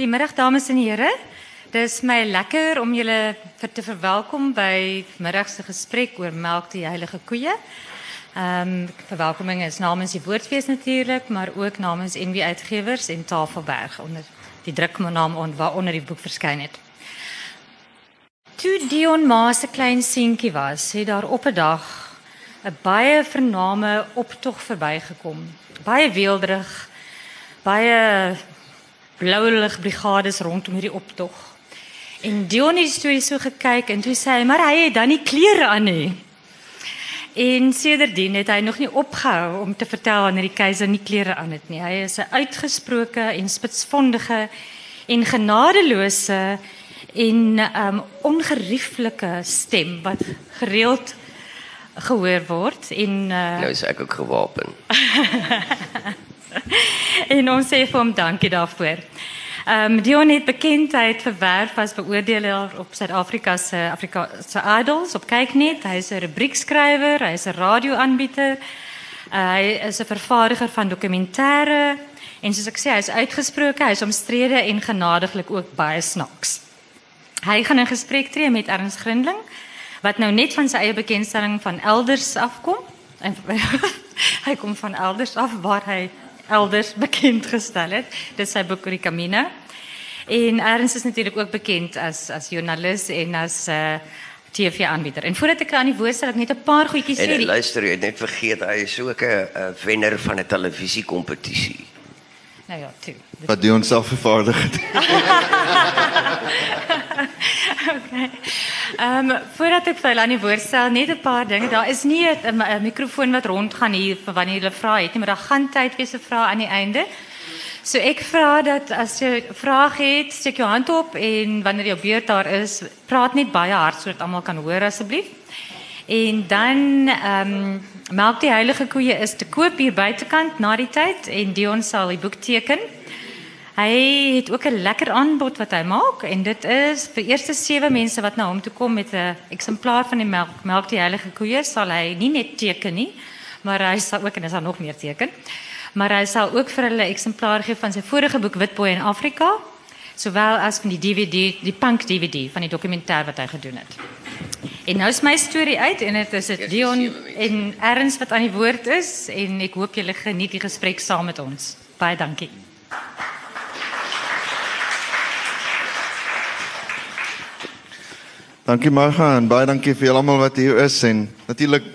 Goedemiddag dames en heren. Het is mij lekker om jullie te verwelkomen bij middagse gesprek over melk die heilige koeien. Um, verwelkoming is namens die woordfeest natuurlijk, maar ook namens NW Uitgevers in Tafelberg onder die druknaam on, waaronder die boek verskyn het. Toe Dion Maas 'n klein seentjie was, het daar op 'n dag 'n baie vername optog verbygekom. Baie weelderig, baie blauwelig brigades rondom hierdie optog. En Dion het die storie so gekyk en toe sê hy, "Maar hy het dan nie klere aan nie." En sedertdien het hy nog nie opgehou om te vertel wanneer die keiser nie klere aan het nie. Hy is 'n uitgesproke en spitsvondige en genadeloose en um ongerieflike stem wat gereeld gehoor word en uh, nou is ek ook gewapen. en ons sê vir hom dankie daarvoor. Ehm um, Dion het bekendheid verwerf as beoordelaar op Suid-Afrika se Afrika se Idols op Kyknet. Hy is 'n rubriekskrywer, hy is 'n radioaanbieder. Uh, hy is 'n vervaardiger van dokumentêre en soos ek sê, hy is uitgesproke, hy is omstrede en genadiglik ook baie snaaks. Hy gaan in gesprek tree met Ernst Grindling wat nou net van sy eie bekendstelling van elders afkom. Hy kom van elders af waar hy elders bekend gestel het. Dis sy boek oor die Camino. En Ernst is natuurlik ook bekend as as joernalis en as 'n uh, TV-aanbieder. En voordat ek aan die woord stel, ek net 'n paar goedjies sê. En luister, jy het net vergeet hy is ook 'n wenner van 'n televisiekompetisie. Nou ja, toe. Wat doen ons self vervaardig het. okay. Ehm um, voordat ek vir Lani woord stel, net 'n paar dinge. Daar is nie 'n mikrofoon wat rondgaan hier vir wanneer jy vra het nie, maar daar gaan tyd wees vir vrae aan die einde. So ek vra dat as jy 'n vraag het, steek hand op en wanneer jou beurt daar is, praat net baie hard sodat almal kan hoor asseblief. En dan ehm um, die heilige koeie is te koop hier buitekant na die tyd en Dion sal die boek teken. Hy het ook 'n lekker aanbod wat hy maak en dit is vir eerste 7 mense wat na hom toe kom met 'n eksemplaar van die melk, melk die heilige koeie sal hy nie net teken nie, maar hy sal ook en is daar nog meer teken. Maar hy sal ook vir hulle eksemplaar gee van sy vorige boek Witboy in Afrika, sowel as van die DVD, die Punk DVD van die dokumentêr wat hy gedoen het. En nou is my storie uit en dit is dit Dion en Ernst wat aan die woord is en ek hoop julle geniet die gesprek saam met ons. Baie dankie. Dankie Marga en baie dankie vir julle almal wat hier is en natuurlik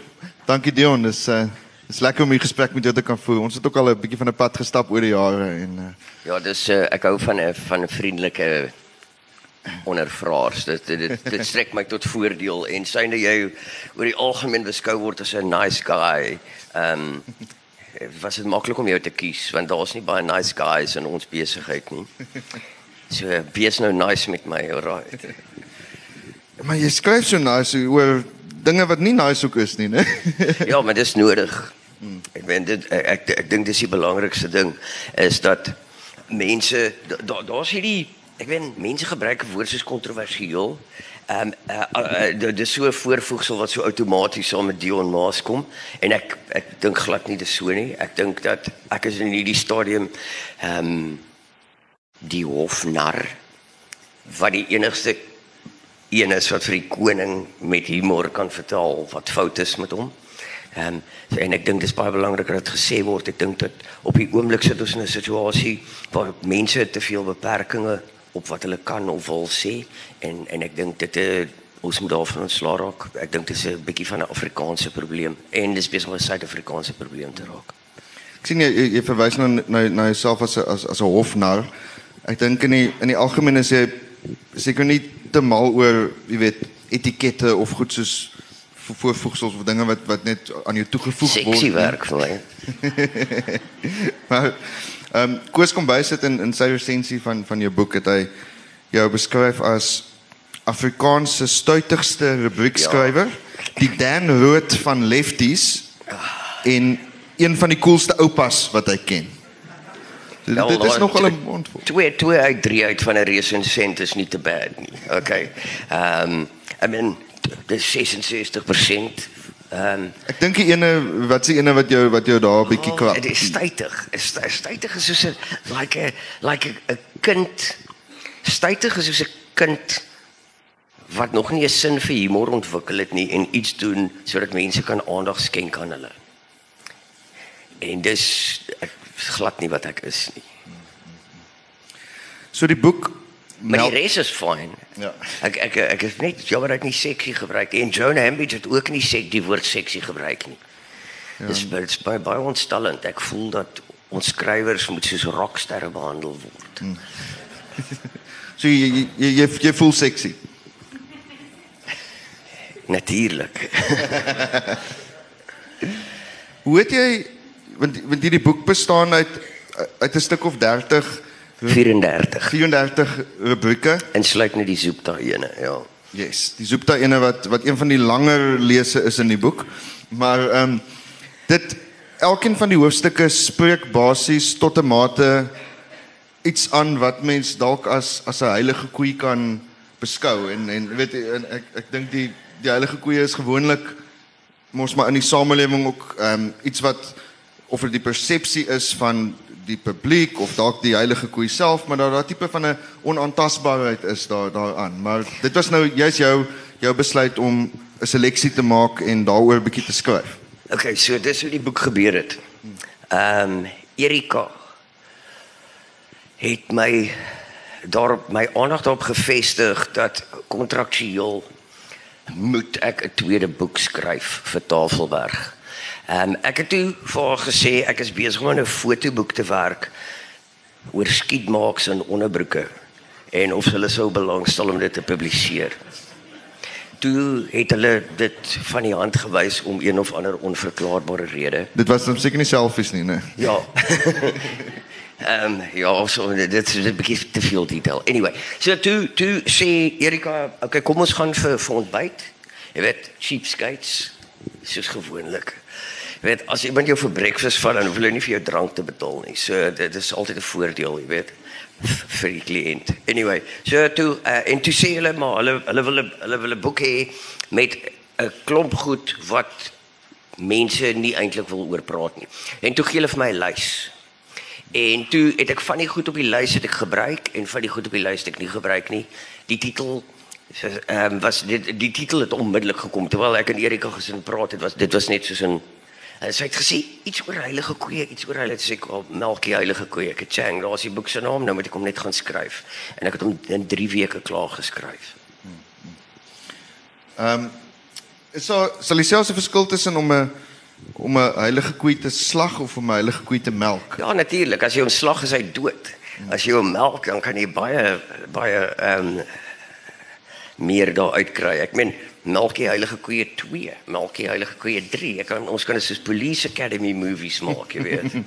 dankie Dion. Dis uh dis lekker om hier gesprek met jou te kan voer. Ons het ook al 'n bietjie van 'n pad gestap oor die jare en uh Ja, dis uh, ek hou van 'n van 'n vriendelike ondervraers. Dit dit dit strek my tot voordeel en syne jy oor die algemeen beskou word as 'n nice guy. Ehm um, was dit maklik om jou te kies want daar's nie baie nice guys in ons besigheid nie. So wees nou nice met my, alright. Maar jy skryf so nice oor dinge wat nie nice ook is nie, né? ja, maar dis nodig. Ek weet dit ek ek, ek dink dis die belangrikste ding is dat mense daar's da, hierdie ek weet mense gebruik 'n woord soos kontroversieel. Ehm um, uh, uh, uh, dis so 'n voorvoegsel wat so outomaties saam met Dion Maas kom en ek ek dink glad nie dis so nie. Ek dink dat ek is in hierdie stadium ehm um, die hofnar wat die enigste een is wat vir die koning met humor kan vertel wat fout is met hom. Ehm um, en ek dink dis baie belangrik dat dit gesê word. Ek dink dat op die oomblik sit ons in 'n situasie waar mense te veel beperkings op wat hulle kan of wil sê en en ek dink dit uh, ons moet daarvan ontslaa raak. Ek dink dit is 'n bietjie van 'n Afrikaanse probleem en dis besig om 'n Suid-Afrikaanse probleem te raak. Ek sien jy, jy verwys nou na na jouself as 'n as as 'n hofnar. Ek dink in die in die algemeen is jy seker nie te mal oor, jy weet, etikette of goed soos voorvoegsels of dinge wat wat net aan jou toegevoeg word. Seksie werk vir my. maar ehm um, Koos kom by sit in in sy resensie van van jou boek het hy jou beskryf as Afrikaanse stuitigste rubriekskrywer, ja. die Dan Rood van Lefties en een van die coolste oupas wat hy ken. Dit, ja, dit is nog wel 'n mondvol. Twee twee uit drie uit van 'n resensent is nie te bad nie. Okay. Ehm um, I mean dis 66%. Ehm um, ek dink die ene wat se ene wat jou wat jou daar 'n bietjie. Oh, dit is stytig. Is stytig is soos 'n like a like a kind Stytig is soos 'n kind wat nog nie 'n sin vir humor ontwikkel het nie en iets doen sodat mense kan aandag skenk aan hulle. En dis ek glad nie wat ek is nie. So die boek Maar die res is fyn. Ja. Ek ek ek is net jammer dat ek nie seksie gebruik en Joan Hambidge het ook nie sek die woord seksie gebruik nie. Ja. Dis dit is baie baie ontstellend. Ek voel dat ons skrywers moet soos rocksterre behandel word. Hmm. So jy jy jy, jy, jy voel sexy. Natuurlik. Hoe het jy want want hierdie boek bestaan uit uit 'n stuk of 30 34. 34 rubrieke. Insluit net die Zoopta ene, ja. Yes, die Zoopta ene wat wat een van die langer lese is in die boek. Maar ehm um, dit elkeen van die hoofstukke spreek basies tot 'n mate iets aan wat mens dalk as as 'n heilige koei kan beskou en en weet en ek ek dink die die heilige koeie is gewoonlik mos maar in die samelewing ook ehm um, iets wat of dit die persepsie is van die publiek of dalk die heilige koei self maar daar daar tipe van 'n onaantastbaarheid is daar daaraan maar dit was nou jy's jou jou besluit om 'n seleksie te maak en daaroor 'n bietjie te skryf Okay, so dis hoe die boek gebeur het. Ehm um, Erika het my daarop my aandag daarop gefestig dat kontraktueel moet ek 'n tweede boek skryf vir Tafelberg. Ehm um, ek het toe vir haar gesê ek is besig om 'n fotoboek te werk oor skietmaaks en onderbroeke en of hulle sou belangstel om dit te publiseer. Toe het hulle dit van die hand gewys om een of ander onverklaarbare rede. dit was dan seker nie selfies nie nee Ja. Ehm um, ja, so dit dit is 'n bietjie te veel detail. Anyway, so toe toe sê Erika, okay, kom ons gaan vir vir ontbyt. Jy weet, cheapskates soos gewoonlik. Weet, as iemand jou vir breakfast vat, dan hoef hulle nie vir jou drank te betaal nie. So dit is altyd 'n voordeel, jy weet vir die kliënt. Anyway, so toe uh, en toe sê hulle maar hulle hulle wil hulle wil 'n boek hê met 'n klomp goed wat mense nie eintlik wil oor praat nie. En toe gee hulle vir my 'n lys. En toe het ek van die goed op die lys het ek gebruik en van die goed op die lys het ek nie gebruik nie. Die titel ehm um, was dit die titel het onmiddellik gekom terwyl ek en Erika gesin praat het was dit was net soos 'n en sy het gesê iets oor heilige koeie, iets oor heilige sê ek oh, melkie heilige koeie. Ek het chang, daar's die boek se naam, nou moet ek hom net gaan skryf. En ek het hom in 3 weke klaar geskryf. Ehm um, is daar sal jy selfs 'n verskil tussen om 'n om 'n heilige koei te slag of om 'n heilige koei te melk? Ja, natuurlik. As jy hom slag is hy dood. As jy hom melk, dan kan jy baie baie ehm um, meer daar uitkry. Ek meen Melkie Heilige Koeie 2, Melkie Heilige Koeie 3. Ek kan ons kan dit soos Police Academy movies maak, jy weet.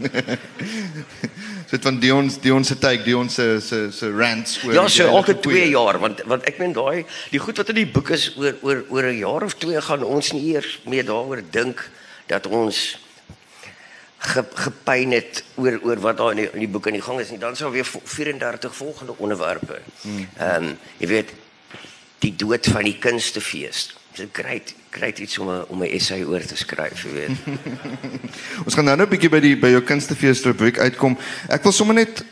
So dit van Dion Dion se take, Dion se se se rants oor ja, die so elke 2 koeie. jaar want want ek meen daai die goed wat in die boek is oor oor oor 'n jaar of 2 gaan ons nie eers meer daaroor dink dat ons ge, gepyn het oor oor wat daar in die, in die boek aan die gang is nie. Dan sal weer vo- 34 volgende onderwerpe. Ehm um, jy weet die dood van die kunstefees. Dit kry kry iets om 'n om 'n essay oor te skryf, jy weet. Ons gaan nou nou 'n bietjie by die by jou kunstefees rubriek uitkom. Ek wil sommer net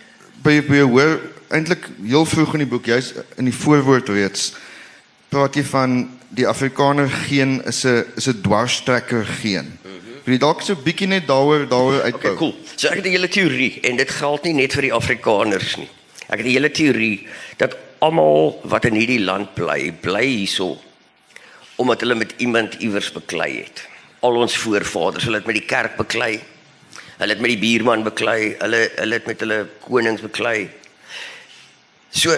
by by jou hoor eintlik heel vroeg in die boek, jy's in die voorwoord reeds praat jy van die Afrikaner geen is 'n is 'n dwarstrekker geen. Wil jy dalk so 'n bietjie net daaroor daaroor uitbou? Okay, cool. So ek het 'n hele teorie en dit geld nie net vir die Afrikaners nie. Ek het 'n hele teorie dat almal wat in hierdie land bly, bly hierso omdat hulle met iemand iewers beklei het. Al ons voorvaders, hulle het met die kerk beklei. Hulle het met die buurman beklei, hulle hulle het met hulle konings beklei. So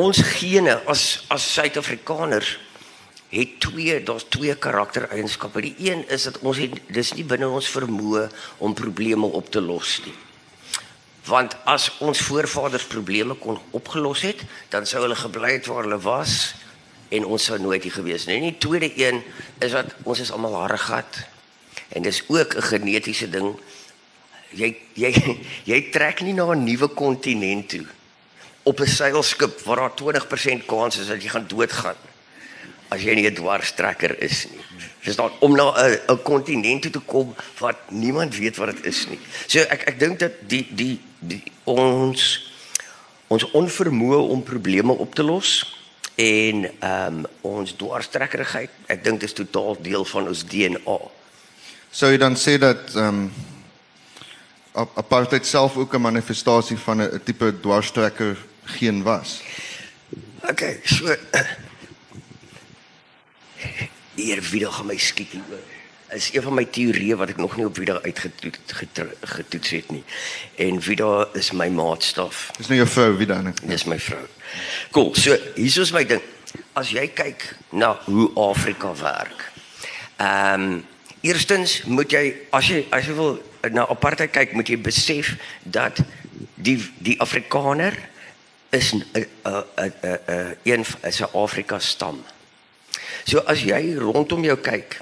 ons gene as as Suid-Afrikaners het twee daar's twee karaktereienskappe. Die een is dat ons het dis nie binne ons vermoë om probleme op te los nie. Want as ons voorvaders probleme kon opgelos het, dan sou hulle gebly het waar hulle was en ons sou nooit hier gewees nie. En die tweede een is dat ons is almal harregat. En dis ook 'n genetiese ding. Jy jy jy trek nie na 'n nuwe kontinent toe op 'n seilskip waar daar 20% kans is dat jy gaan doodgaan as jy nie 'n dwarstrekker is nie. Dis dan om na 'n 'n kontinent toe te kom wat niemand weet wat dit is nie. So ek ek dink dat die die die ons ons onvermoë om probleme op te los en ehm um, ons dwarstrekkerigheid. Ek dink dit is totaal deel van ons DNA. Sou jy dan sê dat ehm um, apartheid self ook 'n manifestasie van 'n tipe dwarstrekker geen was? Okay, so hier video gaan my skiet hier. Is een van my teorieë wat ek nog nie op video uitgetoets getoets het nie. En video is my maatstaf. Dis nou jou vrou Vida net. Dis my vrou. Cool. So, hier is my ding. As jy kyk na hoe Afrika werk. Ehm um, eerstens moet jy as jy as jy wil na apartheid kyk, moet jy besef dat die die Afrikaner is 'n 'n 'n 'n een is 'n Afrika stam. So as jy rondom jou kyk,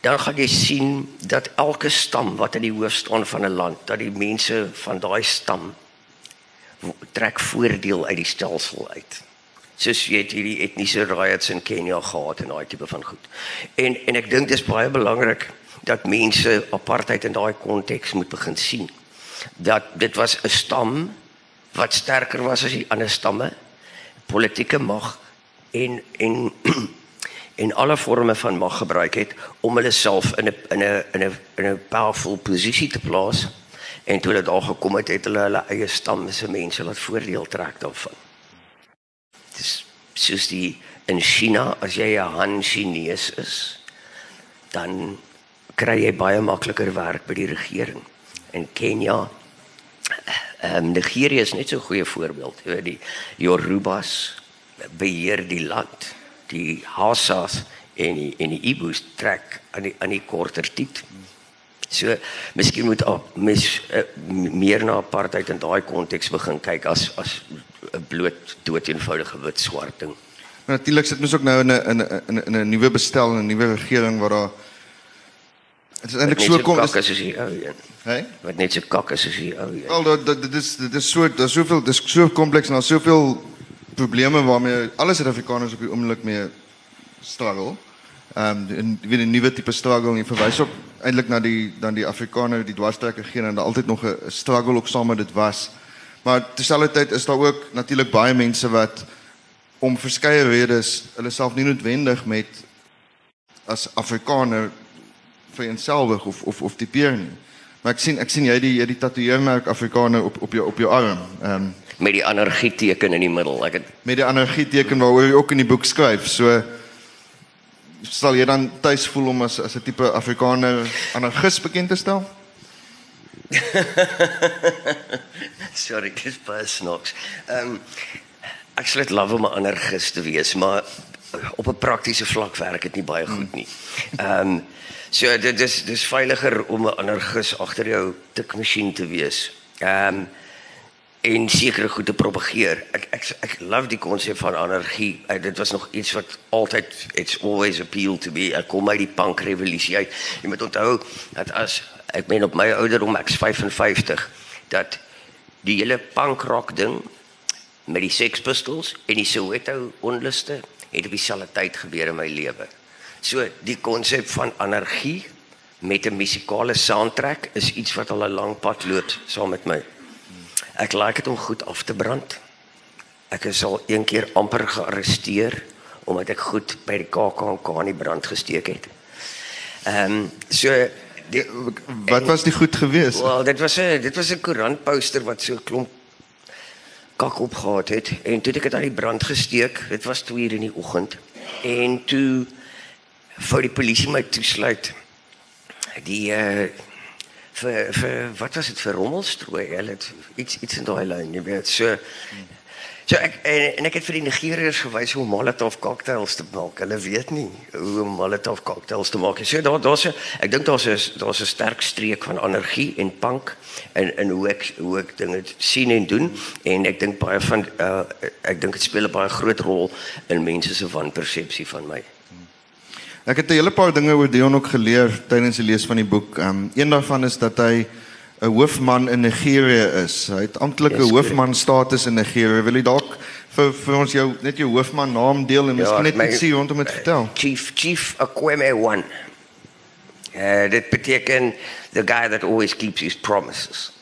dan gaan jy sien dat elke stam wat in die hoof staan van 'n land, dat die mense van daai stam trek voordeel uit die stelsel uit. Soos jy het hierdie etniese riots in Kenia gehad en daai tipe van goed. En en ek dink dit is baie belangrik dat mense apartheid in daai konteks moet begin sien. Dat dit was 'n stam wat sterker was as die ander stamme, politieke mag en en en alle forme van mag gebruik het om hulle self in 'n in 'n in 'n in 'n powerful posisie te plaas En toe dit daar gekom het, het hulle hulle eie stam se mense wat voordeel trek daarvan. Dis soos die in China as jy 'n Han Chinese is, dan kry jy baie makliker werk by die regering. In Kenia ehm um, Nigeria is net so 'n goeie voorbeeld. Jy weet die Yorubas beheer die land. Die Hausas en die en die Ibos trek aan die aan die korter tyd. So miskien moet mes uh, meer na apartheid in daai konteks begin kyk as as 'n bloot dood eenvoudige wit swart ding. Natuurlik sit mens ook nou in 'n in 'n in 'n nuwe bestel en 'n nuwe regering waar daar Dit is eintlik so kom is as jy ou een. Hè? Wat net so kak is jy ou een. Al dit dit is dit is so daar's soveel dis so kompleks en daar's soveel probleme waarmee alle Suid-Afrikaners op die oomblik mee struggle. Ehm um, en weer 'n nuwe tipe struggle en verwys ook eintlik na die dan die Afrikaner die dwarstrekker geen en daar altyd nog 'n struggle ook saam met dit was. Maar terselfdertyd is daar ook natuurlik baie mense wat om verskeie redes hulle self nie noodwendig met as Afrikaner vereenselwig of of of tipeer nie. Maar ek sien ek sien jy die jy die tatoeëermerk Afrikaner op op jou op jou arm. Ehm um, met die anargie teken in die middel. Ek het met die anargie teken waaroor jy ook in die boek skryf. So sal jy dan tuis voel om as as 'n tipe Afrikaner anarchis bekend te stel? Sorry, dis baie snaaks. Ehm um, ek sal dit love om 'n anarchis te wees, maar op 'n praktiese vlak werk dit nie baie goed nie. Ehm um, so dit is dis veiliger om 'n anarchis agter jou tikmasjien te wees. Ehm um, en sekere goed te propageer. Ek ek ek love die konsep van anargie. Uh, dit was nog iets wat altyd it's always appealed to be. Ek kom uit die punk revolusie uit. Jy moet onthou dat as ek men op my ouderdom ek's 55 dat die hele punk rock ding met die Sex Pistols en die Soweto onluste het op dieselfde tyd gebeur in my lewe. So die konsep van anargie met 'n musikale soundtrack is iets wat al 'n lang pad loop saam met my. Ek like dit om goed af te brand. Ek is al een keer amper gearresteer omdat ek goed by die KAKNK in die brand gesteek het. Ehm um, so die, wat was die goed geweest? Wel, dit was 'n dit was 'n koerantposter wat so klomp kak opgehad het en toe het ek dit aan die brand gesteek. Dit was 2 uur in die oggend en toe vir die polisie my toesluit. Die uh vir vir wat was dit vir rommelstrooi? Hulle het iets iets in daai lyn, jy weet. So So ek en, en ek het vir die Nigeriërs gewys hoe Molotov cocktails te maak. Hulle weet nie hoe om Molotov cocktails te maak nie. So daar daar's 'n ek dink daar's 'n daar's 'n sterk streek van energie en punk en en hoe ek hoe ek dinge sien en doen en ek dink baie van uh, ek dink dit speel 'n baie groot rol in mense se wanpersepsie van my. Ek het 'n hele paar dinge oor Dion ook geleer tydens die lees van die boek. Um, een daarvan is dat hy 'n hoofman in Nigerië is. Hy het amptelike yes, hoofman status in Nigerië. Wil jy dalk vir vir ons jou net jou hoofman naam deel en ja, miskien net iets sê rondom dit vertel? Chief Chief Akweme 1. Uh, dit beteken the guy that always keeps his promises.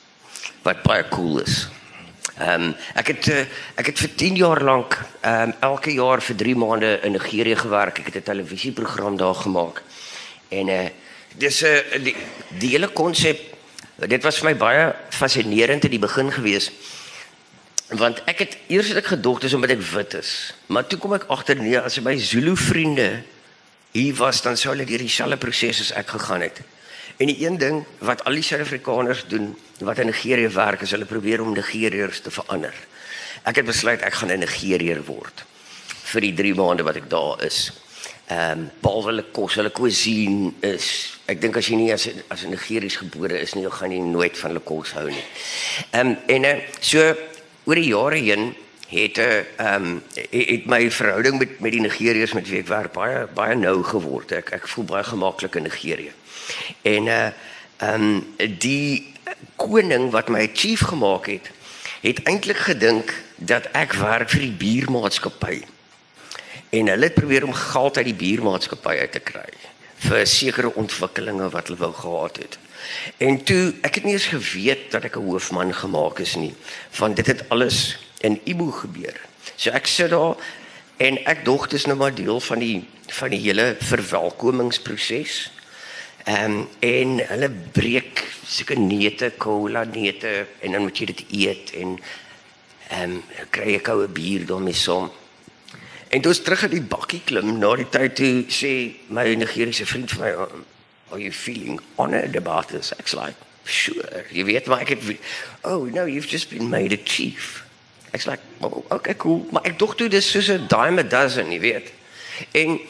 But by cool is. Ehm um, ek het uh, ek het vir 10 jaar lank ehm um, elke jaar vir 3 maande in Nigerië gewerk. Ek het 'n televisieprogram daar gemaak. En eh uh, dis 'n uh, die, die hele konsep dit was vir my baie fascinerend in die begin gewees. Want ek het eers het ek gedog dis omdat ek wit is. Maar toe kom ek agter nee, as my Zulu vriende hier was dan sou hulle deur dieselfde proses as ek gegaan het. En die een ding wat al die Suid-Afrikaners doen wat in Nigerië werk is hulle probeer om Nigeriërs te verander. Ek het besluit ek gaan 'n Nigeriër word vir die 3 maande wat ek daar is. Ehm um, behalwe hulle kos, hulle cuisine is ek dink as jy nie as as 'n Nigeriërs gebore is nie, dan gaan jy nooit van hulle kos hou nie. Ehm um, en uh, so oor die jare heen het 'n uh, ehm um, het my verhouding met met die Nigeriërs met wie ek werk baie baie nou geword. Ek ek voel baie gemaklik in Nigerië. En uh ehm um, die koning wat my chief gemaak het, het eintlik gedink dat ek werk vir die buurmaatskappy. En hulle het probeer om geld uit die buurmaatskappy uit te kry vir sekere ontwikkelinge wat hulle wou gehad het. En toe ek het nie eens geweet dat ek 'n hoofman gemaak is nie, want dit het alles in Ibu gebeur. So ek sit daar en ek dog dit is nou maar deel van die van die hele verwelkomingsproses. Ehm um, en hulle breek sulke neute, cola neute en dan moet jy dit eet en ehm um, kry jy koue bier daarmee saam. En toe is terug in die bakkie klim na die tyd toe sê my Nigeriese vriend vir my are you feeling honored about this? Ek's like sure. Jy weet maar ek het oh no, you've just been made a chief. Ek's like oh, okay cool, maar ek dink toe dis soos 'n dime a dozen, jy weet. En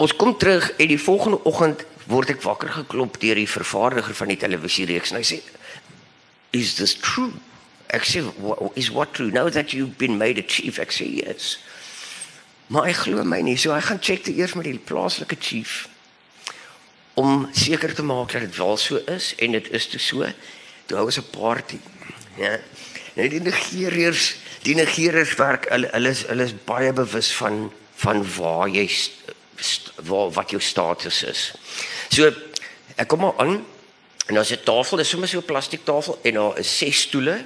ons kom terug en die volgende oggend word ek wakker geklop deur die vervaardiger van die televisiereeks. En hy sê is this true? Ek sê is what true? Now that you've been made a chief ek sê yes. Maar hy glo my nie so hy gaan check te eers met die plaaslike chief om seker te maak dat dit wel so is en dit is te so. Toe hou ons 'n party ja. Net die Nigeriërs die Nigeriërs werk hulle hulle is hulle is baie bewus van van waar jy waar wat jou status is. So ek kom maar aan en daar's 'n tafel, dis sommer so 'n plastiek tafel en daar is ses stoele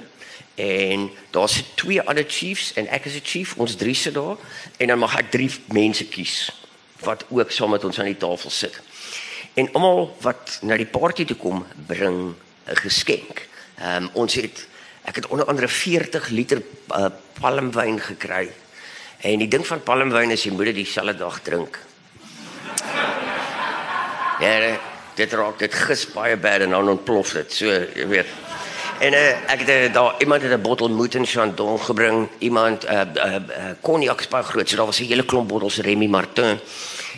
en daar's twee ander chiefs en ek is 'n chief, ons drie sit daar en dan mag ek drie mense kies wat ook saam met ons aan die tafel sit. En almal wat na die party toe kom, bring 'n geskenk. Ehm um, ons het ek het onder andere 40 liter uh, palmwyn gekry. En die ding van palmwyn is jy moet dit dieselfde dag drink. Ja, dit raak dit gis baie bad en dan ontplof dit. So, jy weet. En uh, ek het uh, daar iemand het 'n bottel Mouton Chandon gebring. Iemand 'n uh, uh, uh, cognac spa groot. So daar was 'n hele klomp bottels Remy Martin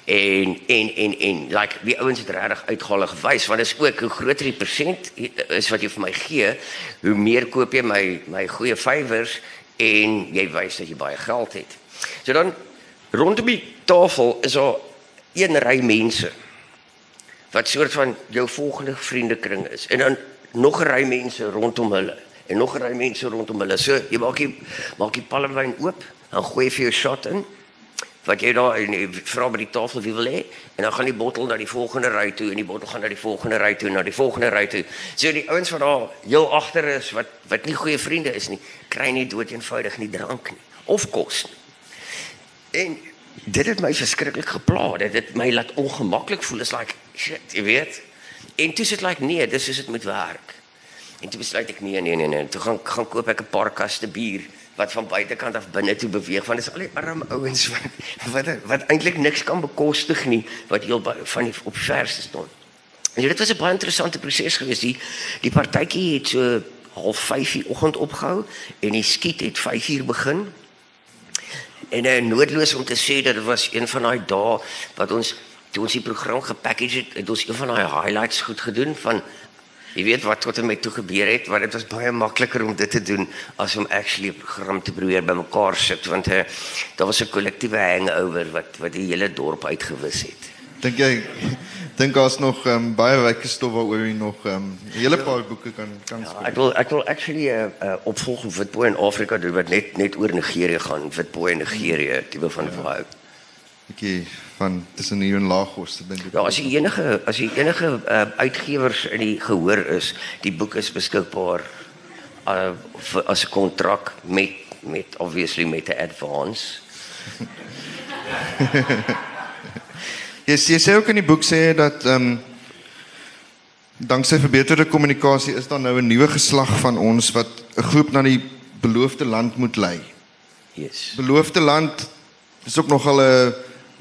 en en en en like die ouens het regtig uitgalig gewys want dit is ook hoe groter die persent is wat jy vir my gee, hoe meer koop jy my my goeie favours en jy wys dat jy baie geld het. So dan rondom die tafel is daar een ry mense wat soort van jou volgende vriendekring is en dan nog 'n ry mense rondom hulle en nog 'n ry mense rondom hulle. So jy maak jy maak die palmwyn oop, dan gooi jy vir jou shot in wat jy daar en jy vra by die tafel wie wil hê en dan gaan die bottel na die volgende ry toe en die bottel gaan na die volgende ry toe en na die volgende ry toe. So die ouens wat daar heel agter is wat wat nie goeie vriende is nie, kry nie dood eenvoudig nie drank nie of kos nie. En dit het my verskriklik gepla. Dit het my laat ongemaklik voel. Is like shit, jy weet. En toe sit like nee, dis is dit moet werk. En toe besluit ek nee nee nee nee. Toe gaan gaan koop ek 'n paar kaste bier wat van buitekant af binne toe beweeg want dit is al die arm ouens wat wat, wat eintlik niks kan bekostig nie wat heel van die op verste staan. En dit was 'n baie interessante proses geweest. Die die partytjie het so half 5 die oggend opgehou en die skiet het 5 uur begin. En uh, noodloos om te sê dat dit was een van daai dae wat ons toe ons die program gepackage het, het ons een van daai highlights goed gedoen van jy weet wat tot en met toe gebeur het, want dit was baie makliker om dit te doen as om actually 'n program te probeer bymekaar sit want uh, daar was 'n kollektiewe hangover wat wat die hele dorp uitgewis het. Dink jy dink daar's nog um, baie wyke stof waaroor jy nog 'n um, hele paar boeke kan kan ja, skryf. Ek wil ek wil actually 'n uh, eh, uh, eh, opvolg op Witboy in Afrika doen wat net net oor Nigerië gaan, Witboy in Nigerië, tipe van ja. vibe. Okay, van tussen hier en Lagos, dink ek. Ja, as jy enige as jy enige uh, uitgewers in die gehoor is, die boek is beskikbaar uh, as 'n kontrak met met obviously met 'n advance. Jy sê jy sê ook in die boek sê dat ehm um, danksy verbeterde kommunikasie is daar nou 'n nuwe geslag van ons wat 'n groep na die beloofde land moet lei. Yes. Beloofde land is ook nogal 'n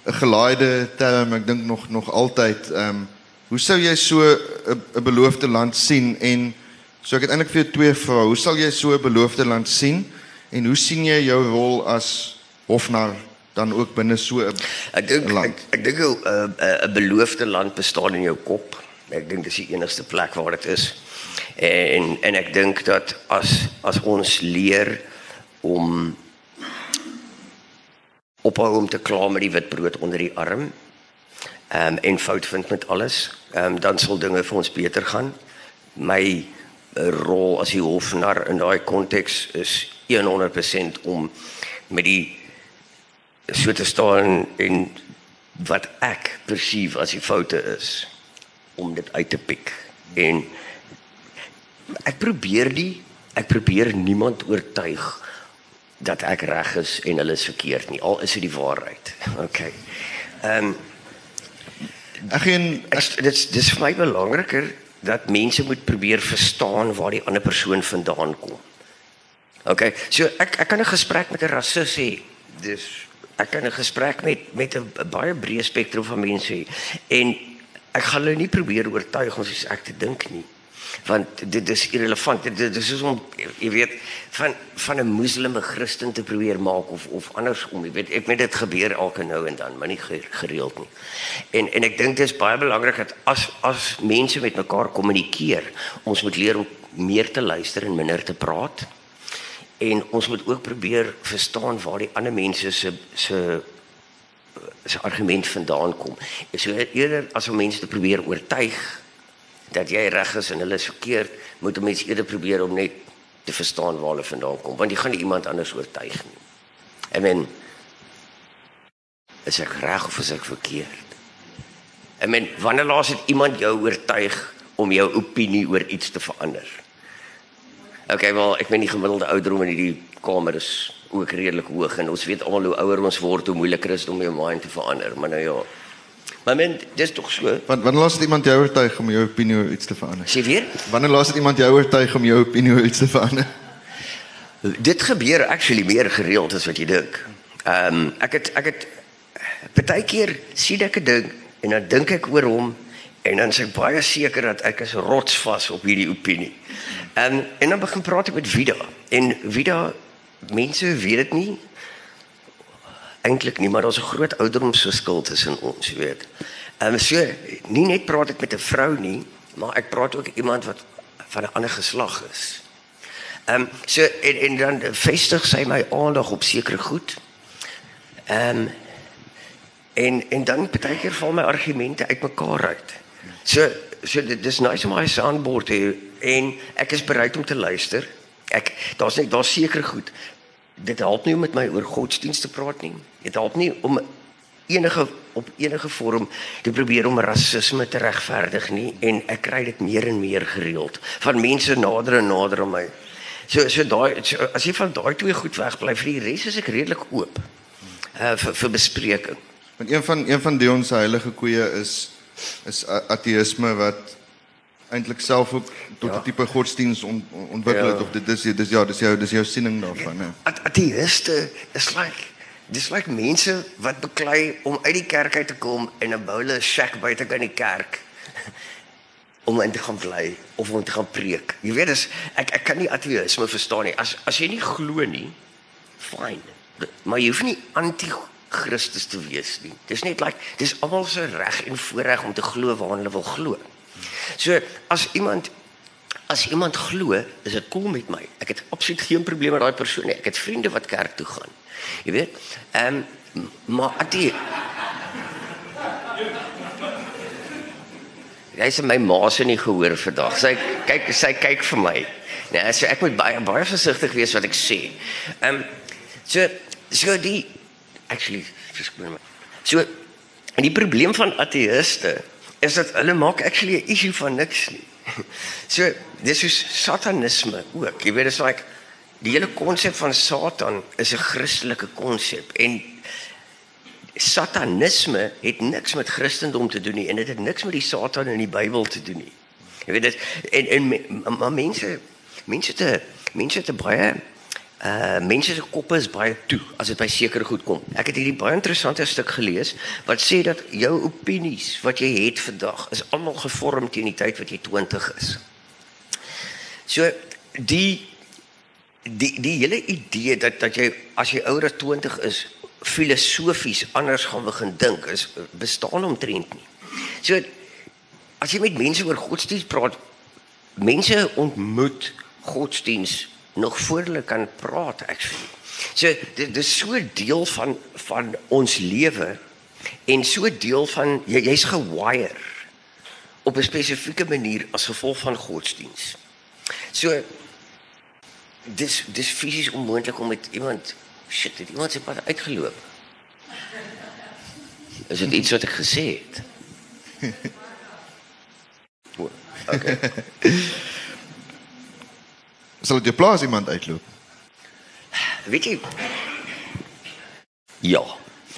'n gelaaide term, ek dink nog nog altyd ehm um, hoe sou jy so 'n beloofde land sien en so ek het eintlik vir jou twee vrae. Hoe sal jy so 'n beloofde land sien en hoe sien jy jou rol as hofnar dan ook binne so 'n Ek dink ek, ek dink 'n uh, 'n beloofde land bestaan in jou kop. Ek dink dis die enigste plek waar dit is. En en ek dink dat as as ons leer om ophou om te kla met die wit brood onder die arm ehm um, en fout vind met alles, ehm um, dan sal dinge vir ons beter gaan. My uh, rol as die hofnar in daai konteks is 100% om met die so te staan en wat ek perceive as die foute is om dit uit te pik en ek probeer die ek probeer niemand oortuig dat ek reg is en hulle is verkeerd nie. Al is dit die waarheid. Okay ehm um, Ek geen Ek dit's dis vir my belangriker dat mense moet probeer verstaan waar die ander persoon vandaan kom. OK, so ek ek kan 'n gesprek met 'n rassis hê. Dis ek kan 'n gesprek met met 'n baie breë spektrum van mense hê. En ek gaan hulle nie probeer oortuig om soos ek te dink nie want dit is irrelevant. Dit, dit is soos om jy weet van van 'n moslim 'n Christen te probeer maak of of andersom jy weet. Ek weet dit gebeur elke nou en dan maar nie ge- gereeld nie. En en ek dink dit is baie belangrik dat as as mense met mekaar kommunikeer ons moet leer om meer te luister en minder te praat. En ons moet ook probeer verstaan waar die ander mense se se se argument vandaan kom. So eerder as om mense te probeer oortuig dat jy reg is en hulle is verkeerd, moet 'n mens eerder probeer om net te verstaan waar hulle vandaan kom, want jy gaan nie iemand anders oortuig nie. En men is ek reg of is ek verkeerd? En men wanneer laas het iemand jou oortuig om jou opinie oor iets te verander? Okay, wel, ek meen die gemiddelde ouderdom in hierdie kamer is ook redelik hoog en ons weet almal hoe ouer ons word, hoe moeiliker is dit om jou mind te verander, maar nou ja. Maar men, dis tog so. Want wanneer laas het iemand jou oortuig om jou opinie oor iets te verander? Sê weer? Wanneer laas het iemand jou oortuig om jou opinie oor iets te verander? Dit gebeur actually meer gereeld as wat jy dink. Ehm um, ek het ek het partykeer sien ek 'n ding en dan dink ek oor hom en dan is ek baie seker dat ek is rotsvas op hierdie opinie. Ehm um, en dan begin praat ek met Vida en Vida mense weet dit nie eintlik nie, maar daar's 'n groot ouderdomsverskil tussen ons, jy weet. Ehm um, so nie net praat ek met 'n vrou nie, maar ek praat ook iemand wat van 'n ander geslag is. Ehm um, so en en dan vestig sy my aandag op sekere goed. Ehm um, en en dan partykeer val my argumente uitmekaar uit. So so dit dis nice om my soundboard te hê en ek is bereid om te luister. Ek daar's net daar's seker goed. Dit help nie om met my oor godsdienst te praat nie. Dit help nie om enige op enige vorm te probeer om rasisme te regverdig nie en ek kry dit meer en meer gereeld van mense nader en nader aan my. So so daai so, as jy van daai twee goed wegbly vir die res is ek redelik oop. Uh vir vir bespreking. Want een van een van Dion se heilige koeie is is ateïsme wat eintlik self ook tot 'n Ja. tipe godsdiens on, on- ontwikkel het Ja. of dit dis dis ja, dis jou dis jou siening daarvan, hè. At ateïste is like dis like mense wat beklei om uit die kerk uit te kom en 'n boule shack buite kan die kerk om in te gaan bly of om te gaan preek. Jy weet dis ek ek kan nie ateïsme verstaan nie. As as jy nie glo nie, fyn. Maar jy hoef nie anti Christus te wees nie. Dis net like dis almal se reg en voorreg om te glo waar hulle wil glo. So as iemand as iemand glo, is dit cool met my. Ek het absoluut geen probleem met daai persoon nie. Ek het vriende wat kerk toe gaan. Jy weet? Ehm um, maar atee Hy sê my ma se nie gehoor vandag. Sy kyk sy kyk vir my. Nee, so ek moet baie baie versigtig wees wat ek sê. Ehm um, so so die actually my. So die probleem van ateïste is dat hulle maak actually 'n issue van niks nie. So dis soos satanisme ook. Jy weet dit is like die hele konsep van Satan is 'n Christelike konsep en satanisme het niks met Christendom te doen nie en dit het niks met die Satan in die Bybel te doen nie. Jy weet dit en en maar mense mense te mense te baie uh mense se koppe is baie toe as dit by sekere goed kom. Ek het hierdie baie interessante stuk gelees wat sê dat jou opinies wat jy het vandag is almal gevorm teen die tyd wat jy 20 is. So die die die hele idee dat dat as jy ouer as 20 is filosofies anders gaan begin dink is bestaan omtrent nie. So as jy met mense oor godsdienst praat, mense ontmoet godsdienst nog voor hulle kan praat actually. So dit dis so deel van van ons lewe en so deel van jy jy's gewire op 'n spesifieke manier as gevolg van godsdienst. So dis dis fisies onmoontlik om met iemand shit, het iemand se pad uitgeloop. Is dit iets wat ek gesê het? O, okay. Sal dit jou plaas iemand uitloop? Weet jy? Ja.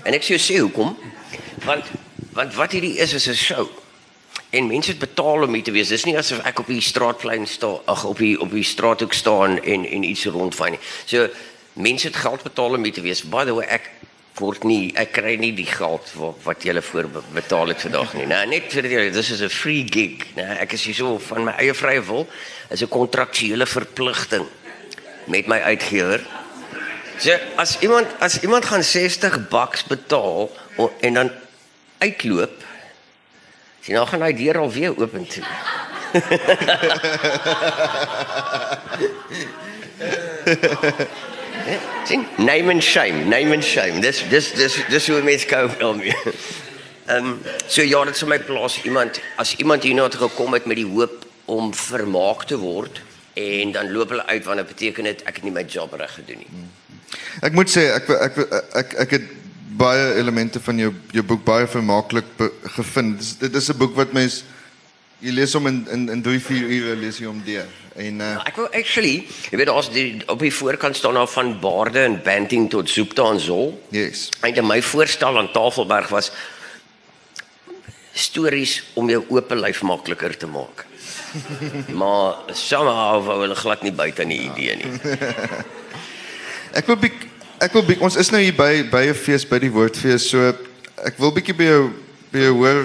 En ek sê sê hoekom? Want want wat hierdie is is 'n show. En mense het betaal om hier te wees. Dis nie asof ek op die straatplein staan, ag op die op die straathoek staan en en iets rondvaai nie. So mense het geld betaal om hier te wees. By the way, ek word nie ek kry nie die geld wat wat jy voor betaal het vandag nie. Nou net vir julle, dis is 'n free gig. Nou ek is hier so van my eie vrye wil is 'n kontraktuele verpligting met my uitgewer. So as iemand as iemand gaan 60 bucks betaal en dan uitloop sien nou gaan hy deur al weer oop toe. sien name and shame, name and shame. Dis dis dis dis hoe mense kou daarmee. Ehm um, so ja, dit sou my plaas iemand as iemand hier nou gekom het met die hoop om vermaak te word en dan loop hulle uit want dit beteken dit ek het nie my job reg gedoen nie. Ek moet sê ek ek ek ek, het baie elemente van jou jou boek baie vermaaklik gevind. Dit is, 'n boek wat mens jy lees hom in in in 3 4 ure lees jy hom deur. En uh, ek wil actually, jy weet die op die voorkant staan daar van Baarde en Banting tot Zoopta en Zol. Yes. En my voorstel aan Tafelberg was stories om jou oop lyf makliker te maak. maar somehow wou hulle glad nie buite in die idee nie. ek wil bietjie ek wil bietjie ons is nou hier by by 'n fees by die woordfees so ek wil bietjie by jou by jou hoor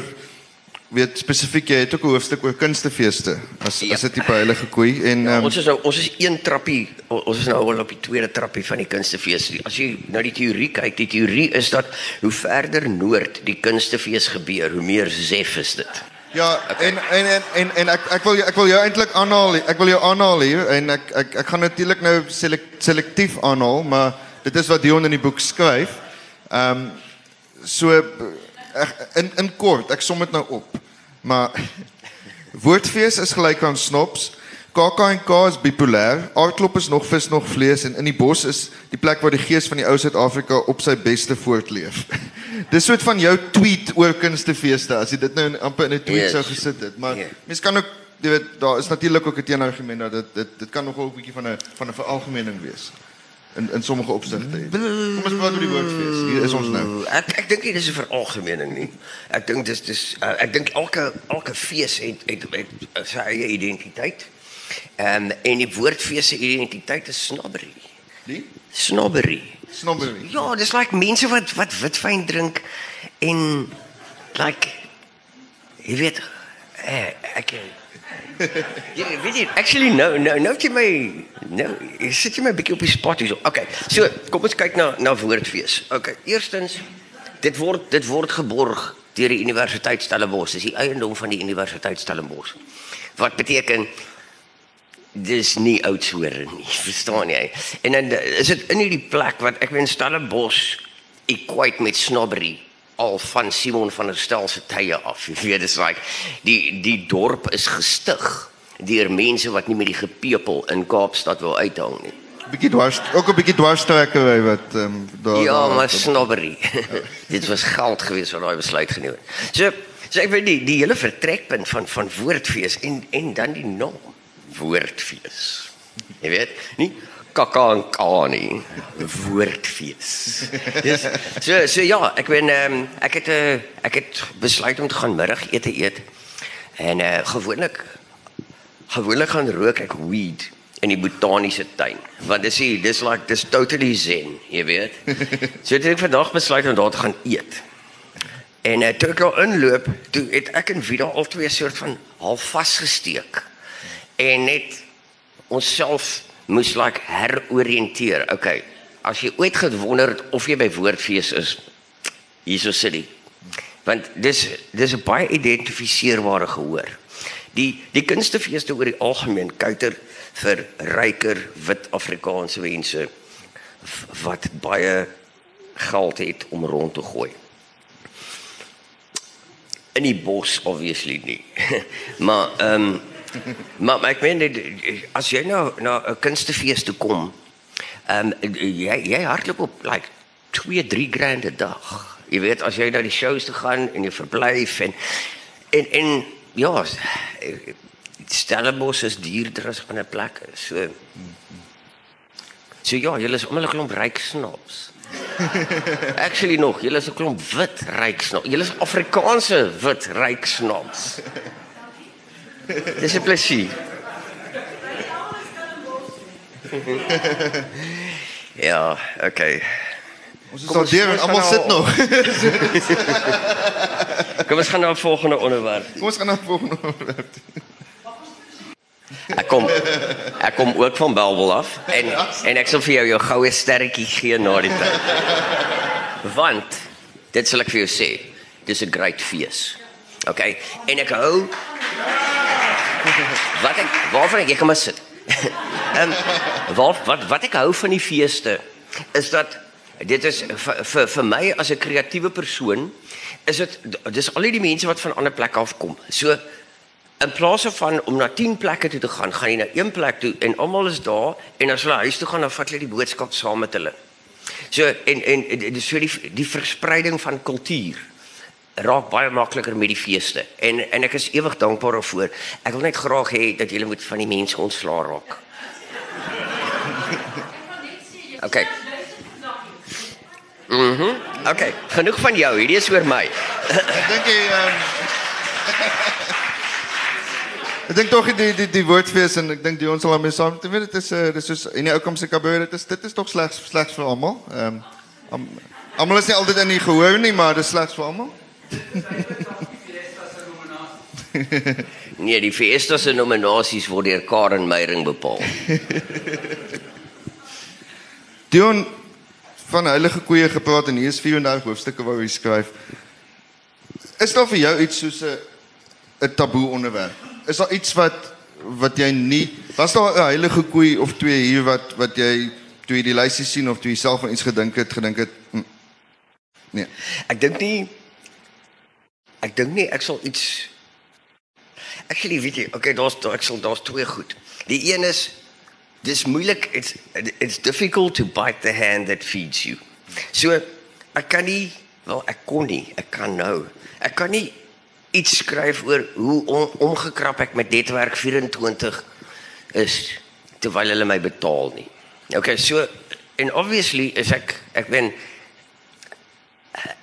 weet spesifiek jy het ook 'n hoofstuk oor kunstefeeste as ja. as dit tipe heilige koei en ja, um, ons is nou ons is een trappie ons is nou al op die tweede trappie van die kunstefees as jy nou die teorie kyk die teorie is dat hoe verder noord die kunstefees gebeur hoe meer zef is dit Ja, en en en en en ek ek wil ek wil jou eintlik aanhaal. Ek wil jou aanhaal hier en ek ek ek gaan natuurlik nou selek, selektief aanhaal, maar dit is wat Dion in die boek skryf. Ehm um, so ek, in in kort, ek som dit nou op. Maar woordfees is gelyk aan snops. KAK&K is bipolêr. Aardklop is nog vis nog vlees en in die bos is die plek waar die gees van die ou Suid-Afrika op sy beste voortleef. Dis soort van jou tweet oor kunstefeeste as jy dit nou amper in 'n tweet yes. sou gesit het. Maar yeah. Mens kan ook jy weet daar is natuurlik ook 'n teenargument dat dit dit dit kan nogal 'n bietjie van 'n van 'n veralgemening wees in in sommige opsigte. Kom ons praat oor die woordfees. Hier is ons nou. Ek ek dink nie dis 'n veralgemening nie. Ek dink dis dis uh, ek dink elke elke fees het het, het, het sy eie identiteit. Ehm um, en die woordfees se identiteit is snobbery. Die snobbery. Snobbery. Ja, dis like mense wat wat witwyn drink en like jy weet eh, ek Ja, weet jy, actually no no no jy my no, jy sit jy my bietjie op die spot hier. Okay. So, kom ons kyk na na woordfees. Okay. Eerstens dit word dit word geborg deur die Universiteit Stellenbosch. Dis die eiendom van die Universiteit Stellenbosch. Wat beteken dis nie Oudtshoorn nie, verstaan jy? En dan is dit in hierdie plek wat ek weet Stellenbosch equate met snobbery al van Simon van der Stel se tye af. Jy weet dis like die die dorp is gestig deur mense wat nie met die gepepel in Kaapstad wil uithang nie. Bietjie dwars, ook 'n bietjie dwarstrekke wat ehm um, daar Ja, maar snobbery. Dit was geld geweest wat daai besluit geneem het. So So ek weet die die hele vertrekpunt van van woordfees en en dan die naam woordfees. Jy weet, nie kaka en ka nie. Woordfees. Dis so so ja, ek weet um, ek het 'n uh, ek het besluit om te gaan middagete eet. En uh, gewoonlik gewoonlik gaan rook ek weed in die botaniese tuin. Want dis hier, dis like dis totally zen, jy weet. so het ek vandag besluit om daar te gaan eet. En uh, toe ek daar inloop, toe het ek en Vida al twee soort van half vasgesteek. En net onsself moes like heroriënteer. Okay. As jy ooit gewonder het of jy by woordfees is, hierso sit jy. Want dis dis 'n baie identifiseerbare gehoor. Die die kunstefeeste oor die algemeen kuiter vir ryker wit Afrikaanse mense wat baie geld het om rond te gooi. In die bos obviously nie. maar ehm um, maar, maar ek meen as jy nou na 'n kunstefees toe kom, ehm um, jy jy hardloop op like 2, 3 grand 'n dag. Jy weet as jy na die shows toe gaan en jy verblyf en en en ja, Stellenbosch is duurder as ander plekke. So So ja, julle is almal 'n klomp ryk snaps. Actually nog, julle is 'n klomp wit ryk snaps. Julle is Afrikaanse wit ryk snaps. Dis 'n plesier. ja, okay. Ons is al deur en almal sit nog. Kom ons gaan na 'n volgende onderwerp. Kom ons gaan na 'n volgende onderwerp. Ek kom ek kom ook van Belwel af en en ek sal vir jou jou goue sterretjie gee na die tyd. Want dit sal ek vir jou sê, dis 'n great fees. Okay? En ek hou Wat ek waarvan ek, ek kan maar sit. Ehm um, wat wat wat ek hou van die feeste is dat dit is vir, vir my as 'n kreatiewe persoon is dit dis al die mense wat van ander plekke af kom. So in plaas van om na 10 plekke toe te gaan, gaan jy na een plek toe en almal is daar en as hulle huis toe gaan, dan vat hulle die boodskap saam met hulle. So en en dis so die die verspreiding van kultuur raak baie makliker met die feeste. En en ek is ewig dankbaar daarvoor. Ek wil net graag hê dat julle moet van die mense ontslaa raak. Okay. Mhm. Mm okay, genoeg van jou. Hierdie is oor my. Ek dink jy ehm Ek dink tog die die die woordfees en ek dink die ons sal daarmee saam. Jy weet dit is 'n uh, dis soos in die ou kom se kabeur dit is dit is tog slegs slegs vir almal. Ehm um, almal is nie altyd in die gehoor nie, maar dit is slegs vir almal. nee, die feeste se nominasies word deur Karen Meyering bepaal. Dion van heilige koeie gepraat en hier is 34 hoofstukke waar hy skryf. Is daar vir jou iets soos 'n 'n taboe onderwerp? Is daar iets wat wat jy nie was daar 'n heilige koei of twee hier wat wat jy toe jy die lysie sien of toe jy self aan iets gedink het, gedink het hm, nee. Ek dink nie ek dink nie ek sal iets Actually weet jy, okay, daar's daar ek sal daar's twee goed. Die een is dis moeilik it's it's difficult to bite the hand that feeds you. So ek kan nie wel ek kon nie, ek kan nou. Ek kan nie iets skryf oor hoe om, omgekrap ek met netwerk 24 is terwyl hulle my betaal nie. Okay, so en obviously is ek ek ben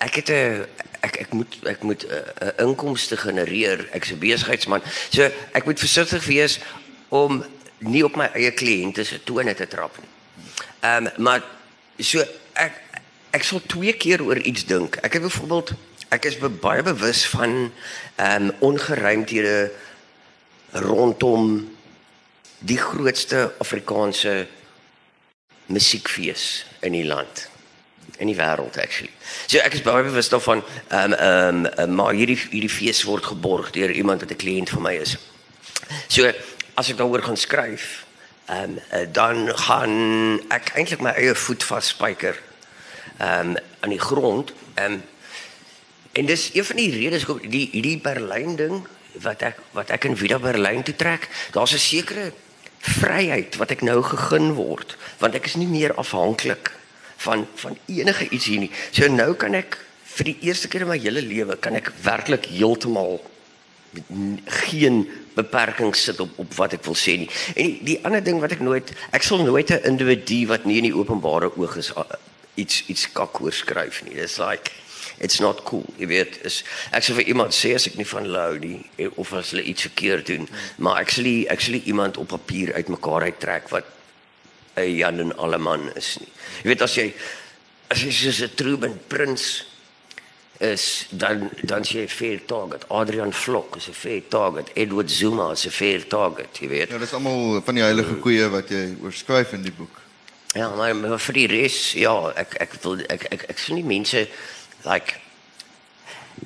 ek het 'n ek ek moet ek moet 'n inkomste genereer. Ek's 'n besigheidsman. So ek moet versigtig wees om nie op my eie kliënte se tone te trap nie. Ehm um, maar so ek ek sal twee keer oor iets dink. Ek het byvoorbeeld ek is be, baie bewus van ehm um, ongeruimthede rondom die grootste Afrikaanse musiekfees in die land in die wêreld actually. So ek is baie bewus daarvan ehm um, ehm um, maar hierdie hierdie fees word geborg deur iemand wat 'n kliënt van my is. So as ek daaroor gaan skryf, ehm um, uh, dan gaan ek eintlik my eie voet vasspyker ehm um, aan die grond. Ehm um, en dis een van die redes hoekom die hierdie Berlyn ding wat ek wat ek in Vida Berlyn toe trek, daar's 'n sekere vryheid wat ek nou gegun word, want ek is nie meer afhanklik van van enige iets hier nie. So nou kan ek vir die eerste keer in my hele lewe kan ek werklik heeltemal geen beperkings sit op op wat ek wil sê nie. En die, die ander ding wat ek nooit ek sal nooit 'n individu wat nie in die openbare oog is iets iets kak oor skryf nie. Dis like it's not cool. Jy weet, is ek sou vir iemand sê as ek nie van hulle hou nie eh, of as hulle iets verkeerd doen, maar sal nie iemand op papier uitmekaar uittrek wat 'n Jan en Alleman is nie. Jy weet as jy as jy soos 'n Truman Prins is dan dan sê fair target. Adrian Vlok is 'n fair target. Edward Zuma is 'n fair target, jy weet. Ja, dis almal van die heilige koeie wat jy oorskryf in die boek. Ja, maar, maar vir die res, ja, ek ek wil ek ek ek sien nie mense like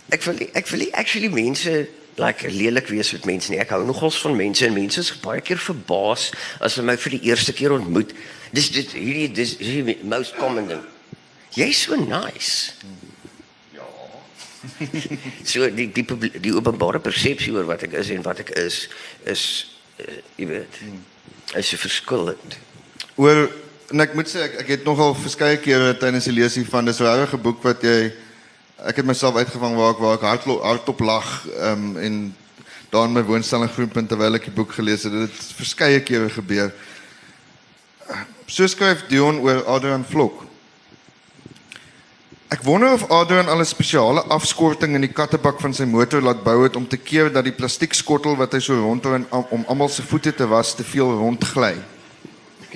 ek wil ek wil actually mense like lelik wees met mense nie. Ek hou nogals van mense en mense is baie keer verbaas as hulle my vir die eerste keer ontmoet. Dis dit hierdie dis hierdie most common ding. Jy's so nice. so die die die openbare persepsie oor wat ek is en wat ek is is uh, jy weet is so verskillend. Oor en ek moet sê ek, ek het nogal verskeie kere tydens die lesie van dis 'n regte boek wat jy ek het myself uitgevang waar ek waar ek hardop hardop lag um, en daar in my woonstel in Groenpunt terwyl ek die boek gelees het. Dit het verskeie kere gebeur. So skryf Dion oor Adrian Vlok. Ek wonder of Adrian al 'n spesiale afskorting in die kattebak van sy motor laat bou het om te keer dat die plastiekskottel wat hy so am- om almal se voete te was te veel rondgly.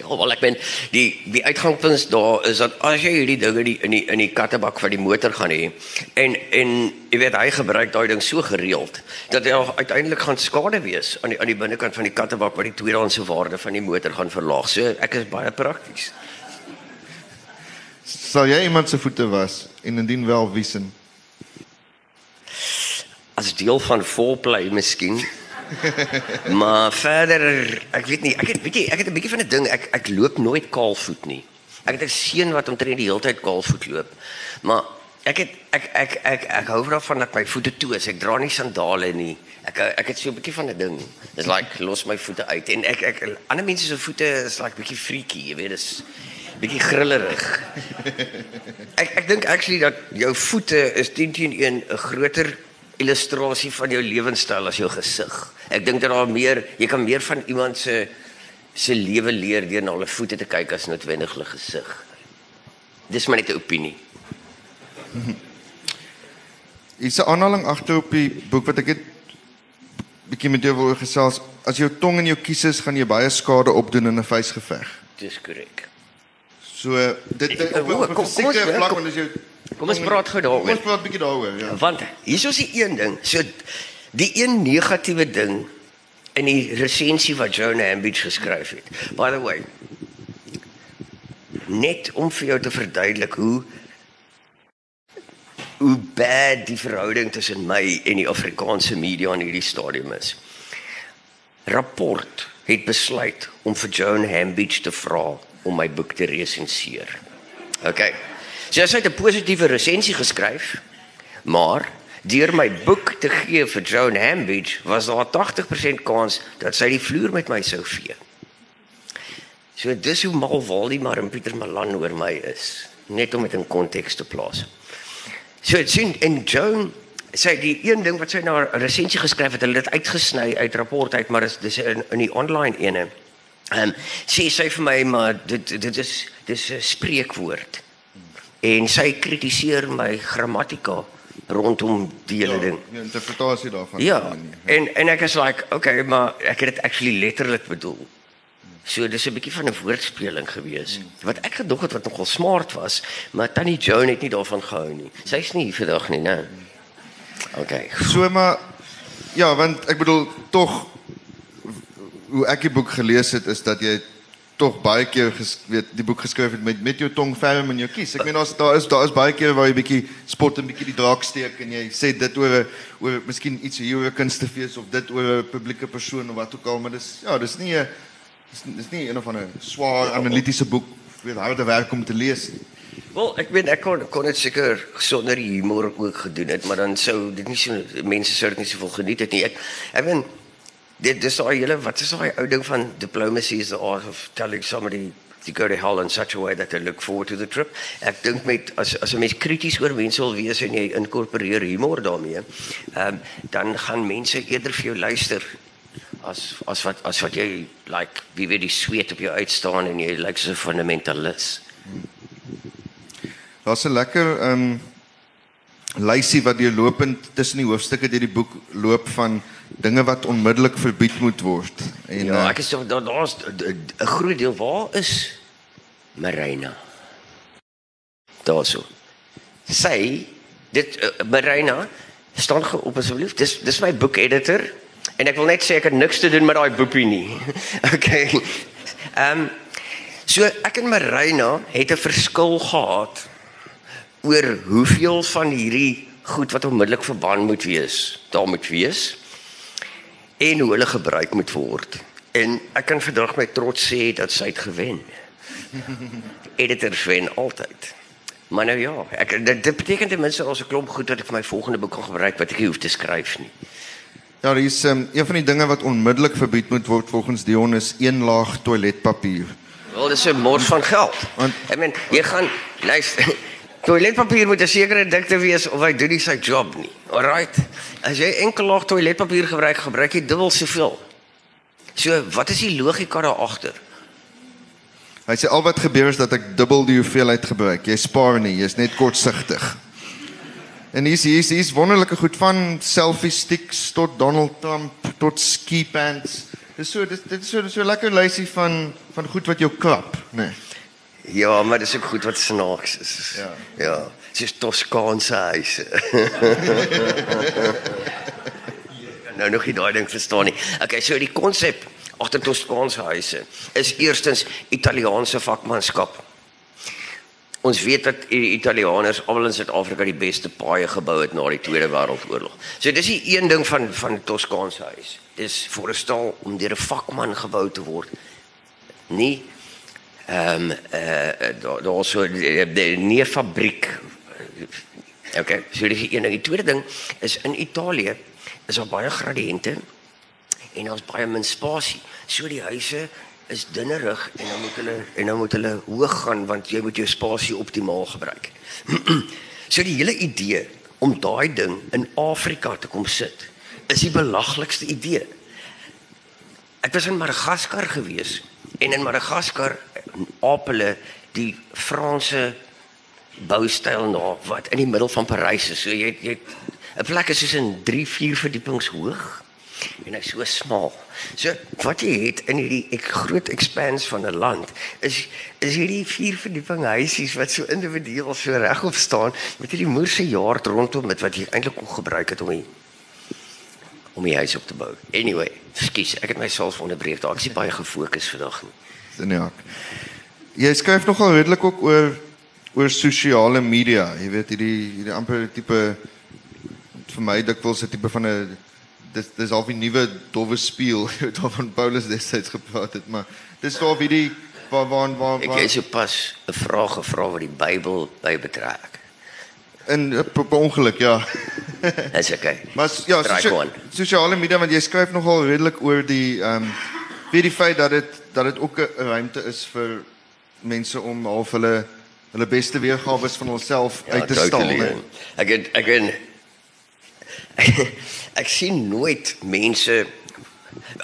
Ja, wel ek ben die die uitgangspunt daar is dat as jy hierdie dinge die, in die in die kattebak van die motor gaan hê en en jy weet hy gebruik daai ding so gereeld dat hy uiteindelik gaan skade wees aan die aan die binnekant van die kattebak wat die tweedehandse waarde van die motor gaan verlaag. So ek is baie prakties. Sal jy iemand se voete was en indien wel wiesen? As deel van foreplay miskien. Maar verder ek weet nie, ek het weet jy, ek het 'n bietjie van 'n ding, ek ek loop nooit kaalvoet nie. Ek het 'n seun wat omtrent die hele tyd kaalvoet loop. Maar ek het ek ek ek ek, hou daarvan dat my voete toe is. Ek dra nie sandale nie. Ek ek het so 'n bietjie van 'n ding. Dis like los my voete uit en ek ek ander mense se voete is like bietjie freaky, jy weet, dis bietjie grillerig. Ek ek dink actually dat jou voete is 10 teen 1 'n groter illustrasie van jou lewenstyl as jou gesig. Ek dink dat daar meer, jy kan meer van iemand se se lewe leer deur na hulle voete te kyk as noodwendig hulle gesig. Dis maar net 'n opinie. Hier's 'n aanhaling agter op die boek wat ek het bietjie met jou wil gesels. As jou tong in jou kieses gaan jy baie skade opdoen in 'n vuisgeveg. Dis korrek. So dit op 'n- sekere vlak as jou Kom ons praat gou daaroor. Kom ons praat bietjie daaroor, ja. Want hier is die een ding. So die een negatiewe ding in die resensie wat Jonah Ambidge geskryf het. By the way, net om vir jou te verduidelik hoe hoe bad die verhouding tussen my en die Afrikaanse media in hierdie stadium is. Rapport het besluit om vir Joan Hambidge te vra om my boek te resenseer. OK. So sy het 'n positiewe resensie geskryf, maar deur my boek te gee vir Joan Hambidge was daar 80% kans dat sy die vloer met my sou vee. So dis hoe mal Waldemar en Pieter Malan oor my is, net om dit in konteks te plaas. So dit sien en Joan sy die een ding wat sy na 'n resensie geskryf het, hulle dit uitgesny uit rapport uit, maar dis dis in, in die online ene. Ehm um, sê sy vir my maar dit dit is dis 'n spreekwoord. En sy kritiseer my grammatika rondom die hele ding. Die interpretasie daarvan. Ja, en en ek is like, okay, maar ek het dit actually letterlik bedoel. So dis 'n bietjie van 'n woordspeling gewees. Wat ek gedog het wat nogal smart was, maar Tannie Joan het nie daarvan gehou nie. Sy's nie hier vandag nie, né? Okay. So maar ja, want ek bedoel tog hoe ek die boek gelees het is dat jy tog baie keer ges, weet die boek geskryf het met met jou tong ferm in jou kies. Ek meen daar's daar is daar is baie keer waar jy bietjie spot en bietjie die draak steek en jy sê dit oor 'n oor miskien iets hier oor 'n kunstefees of dit oor 'n publieke persoon of wat ook al, maar dis ja, dis nie 'n dis, dis nie een of ander swaar analitiese boek weet harde werk om te lees nie. Wel, ek weet ek kon kon dit seker sonder humor ook gedoen het, maar dan sou dit nie so mense sou dit nie soveel geniet het nie. Ek ek weet dit dis daai hele wat is daai ou ding van diplomacy is the art of telling somebody to go to hell in such a way that they look forward to the trip. Ek dink met as as 'n mens krities oor mense wil wees en jy inkorporeer humor daarmee, ehm um, dan gaan mense eerder vir jou luister as as wat as wat jy like wie weet die sweet op jou uitstaan en jy lyk like, so 'n fundamentalis. Daar's 'n lekker ehm um, lysie wat jy lopend tussen die hoofstukke deur die boek loop van dinge wat onmiddellik verbied moet word. En ja, ek is daar daar's 'n groot deel waar is Marina. Daarso. Sy dit uh, Marina staan op asseblief. Dis dis my boek editor en ek wil net sê ek het niks te doen met daai boepie nie. okay. Ehm um, so ek en Marina het 'n verskil gehad oor hoeveel van hierdie goed wat onmiddellik verbân moet wees, daar moet wees en hoe hulle gebruik moet word. En ek kan vandag met trots sê dat sy het gewen. Editors wen altyd. Maar nou ja, ek dit, dit beteken ten minste as 'n klomp goed wat ek vir my volgende boek kan gebruik wat ek nie hoef te skryf nie. Ja, daar is um, een van die dinge wat onmiddellik verbied moet word volgens Dion is een laag toiletpapier. Wel, dis 'n mors van geld. Want ek meen, jy gaan luister Toiletpapier moet 'n sekere dikte wees of hy doen nie sy job nie. Alraight. As jy enkel laag toiletpapier gebruik, gebruik jy dubbel soveel. So, wat is die logika daar agter? Hy sê al wat gebeur is dat ek dubbel die hoeveelheid gebruik. Jy spaar nie, jy's net kortsigtig. En hier's hier's hier's wonderlike goed van selfie sticks tot Donald Trump tot ski pants. Dis so dit dit is so so lekker lysie van van goed wat jou klap, né? Nee. Ja, maar dis ook goed wat snaaks is. Ja. Ja, dis Toskaanse huise. nou nog nie daai ding verstaan nie. Okay, so die konsep agter Toskaanse huise is eerstens Italiaanse vakmanskap. Ons weet dat die Italianers almal in Suid-Afrika die beste paaie gebou het na die Tweede Wêreldoorlog. So dis die een ding van van Toskaanse huis. Dis voorstel om deur 'n vakman gebou te word. Nie ehm um, eh uh, daar so die, die nie fabriek. Okay, so dis een ding. Die tweede ding is in Italië is daar baie gradiënte en daar's baie min spasie. So die huise is dinnerig en dan moet hulle en dan moet hulle hoog gaan want jy moet jou spasie optimaal gebruik. so die hele idee om daai ding in Afrika te kom sit is die belaglikste idee. Ek was in Madagaskar gewees en in Madagaskar aap hulle die Franse boustyl na wat in die middel van Parys is. So jy jy 'n plek is soos in 3, 4 verdiepings hoog en hy's so smal. So wat jy het in hierdie ek groot expanse van 'n land is is hierdie 4 verdieping huisies wat so individueel so regop staan met hierdie moerse jaard rondom met wat jy eintlik kon gebruik het om die om die huis op te bou. Anyway, skus, ek het myself onderbreek. Daar ek is baie gefokus vandag nie in die hak. Jy skryf nogal redelik ook oor oor sosiale media. Jy weet hierdie hierdie amper tipe vir my dikwels 'n tipe van 'n dis dis al 'n nuwe dowwe speel wat van Paulus destyds gepraat het, maar dis daar wie die waar waar waar Ek het so pas 'n vraag gevra wat die Bybel by betrek. In per ongeluk, ja. Dis okay. Maar ja, sosiale media want jy skryf nogal redelik oor die ehm um, wie die feit dat dit dat dit ook 'n ruimte is vir mense om half hulle hulle beste weergawe van hulself ja, uit te stal. Ek het, ek en ek sien nooit mense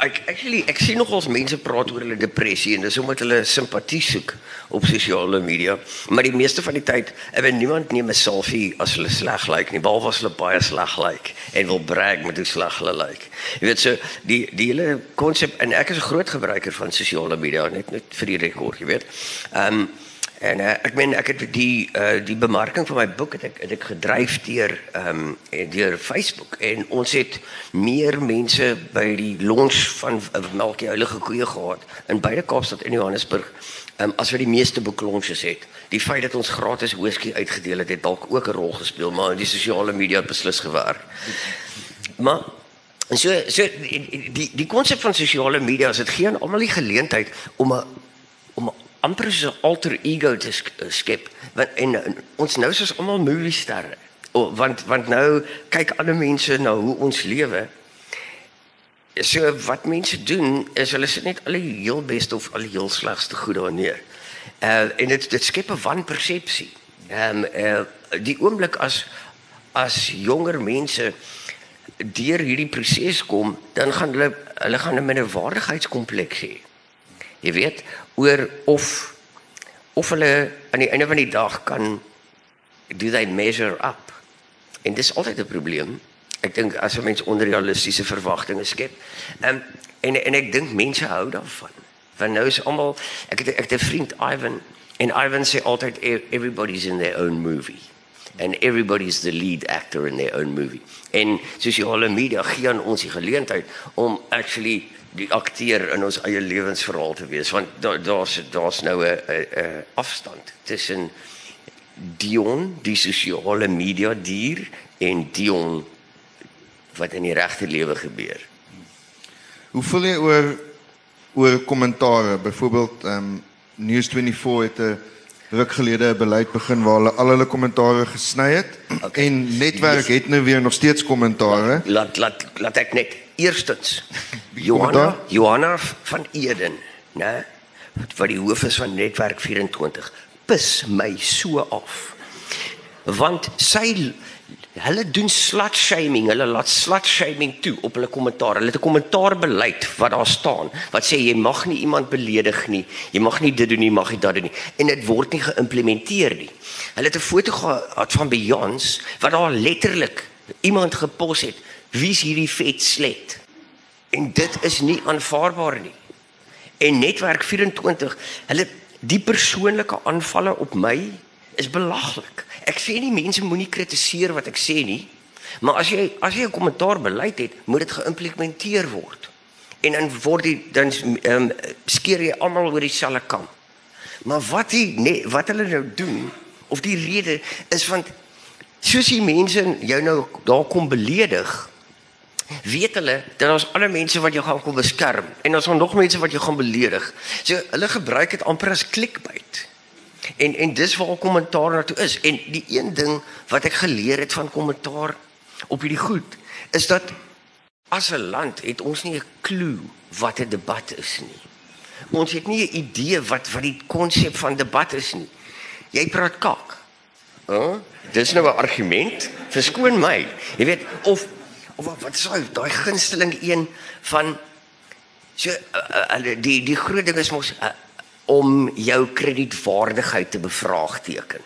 Ek actually ek sien nogals mense praat oor hulle depressie en dis omdat hulle simpatie soek op sosiale media. Maar die meeste van die tyd, ek weet niemand neem 'n selfie as hulle sleg lyk like, nie, behalwe as hulle baie sleg lyk like, en wil brag met hoe sleg hulle lyk. Like. Jy weet so die die hele konsep en ek is 'n groot gebruiker van sosiale media net net vir die rekord, jy weet. Ehm um, En uh, ek meen ek het die uh, die bemarking van my boek het ek het ek gedryf deur ehm um, deur Facebook en ons het meer mense by die launch van uh, Melkie Heilige Koeie gehad in beide Kaapstad en Johannesburg um, as wat die meeste boek launches het. Die feit dat ons gratis whisky uitgedeel het het dalk ook 'n rol gespeel, maar die sosiale media het beslis gewerk. Maar en so so die die konsep van sosiale media is dit gee aan almal die geleentheid om 'n amper so 'n alter ego te eh, skep want en, en ons nou is almal movie sterre oh, want want nou kyk ander mense na hoe ons lewe so wat mense doen is hulle sit net al die heel beste of al die heel slegste goed daar neer Uh en dit dit skep 'n wanpersepsie. Ehm um, uh die oomblik as as jonger mense deur hierdie proses kom, dan gaan hulle hulle gaan 'n minderwaardigheidskompleks hê. Jy weet, oor of of hulle aan die einde van die dag kan do they measure up. En dis altyd 'n probleem. Ek dink as 'n mens onrealistiese verwagtinge skep. Um, en en ek dink mense hou daarvan. Want nou is almal ek het ek 'n vriend Ivan en Ivan sê altyd "E- everybody's in their own movie and everybody's the lead actor in their own movie. En sosiale media gee aan ons die geleentheid om actually die akteur in ons eie lewensverhaal te wees want daar daar's daar's nou 'n 'n afstand tussen Dion die sosiale media dier en Dion wat in die regte lewe gebeur. Hoe voel jy oor oor kommentare? Byvoorbeeld ehm um, News24 het 'n ruk gelede 'n beleid begin waar hulle al hulle kommentare gesny het Okay. en netwerk het nou weer nog steeds kommentare. Laat laat laat ek net eerstens Johanna? Johanna van Eden, né? Wat die hoof is van Netwerk 24 pis my so af. Want sy hulle doen slut shaming, hulle laat slut shaming toe op hulle kommentaar. Hulle het 'n kommentaarbeleid wat daar staan wat sê jy mag nie iemand beledig nie, jy mag nie dit doen nie, mag nie dat doen nie en dit word nie geïmplementeer nie. Hulle het 'n foto gehad van Beyoncé wat daar letterlik iemand gepos het, wie's hierdie vet slet? En dit is nie aanvaarbaar nie. En netwerk 24, hulle die persoonlike aanvalle op my is belaglik. Ek sê nie mense moenie kritiseer wat ek sê nie, maar as jy as jy 'n kommentaar beleid het, moet dit geïmplementeer word. En dan word die dan um, skeer jy almal oor dieselfde kam. Maar wat die nee, wat hulle nou doen of die rede is want soos die mense jou nou daar kom beledig weet hulle dat ons ander mense wat jou gaan kom beskerm en ons gaan nog mense wat jou gaan beledig. So hulle gebruik dit amper as clickbait. En en dis waar kommentaar na toe is. En die een ding wat ek geleer het van kommentaar op hierdie goed is dat as 'n land het ons nie 'n klou wat 'n debat is nie. Ons het nie 'n idee wat wat die konsep van debat is nie. Jy praat kak. Hæ? Huh? Dis nou 'n argument. Verskoon my. Jy weet of of wat sou daai gunsteling een van so uh, uh, die die groot ding is mos uh, om jou kredietwaardigheid te bevraagteken.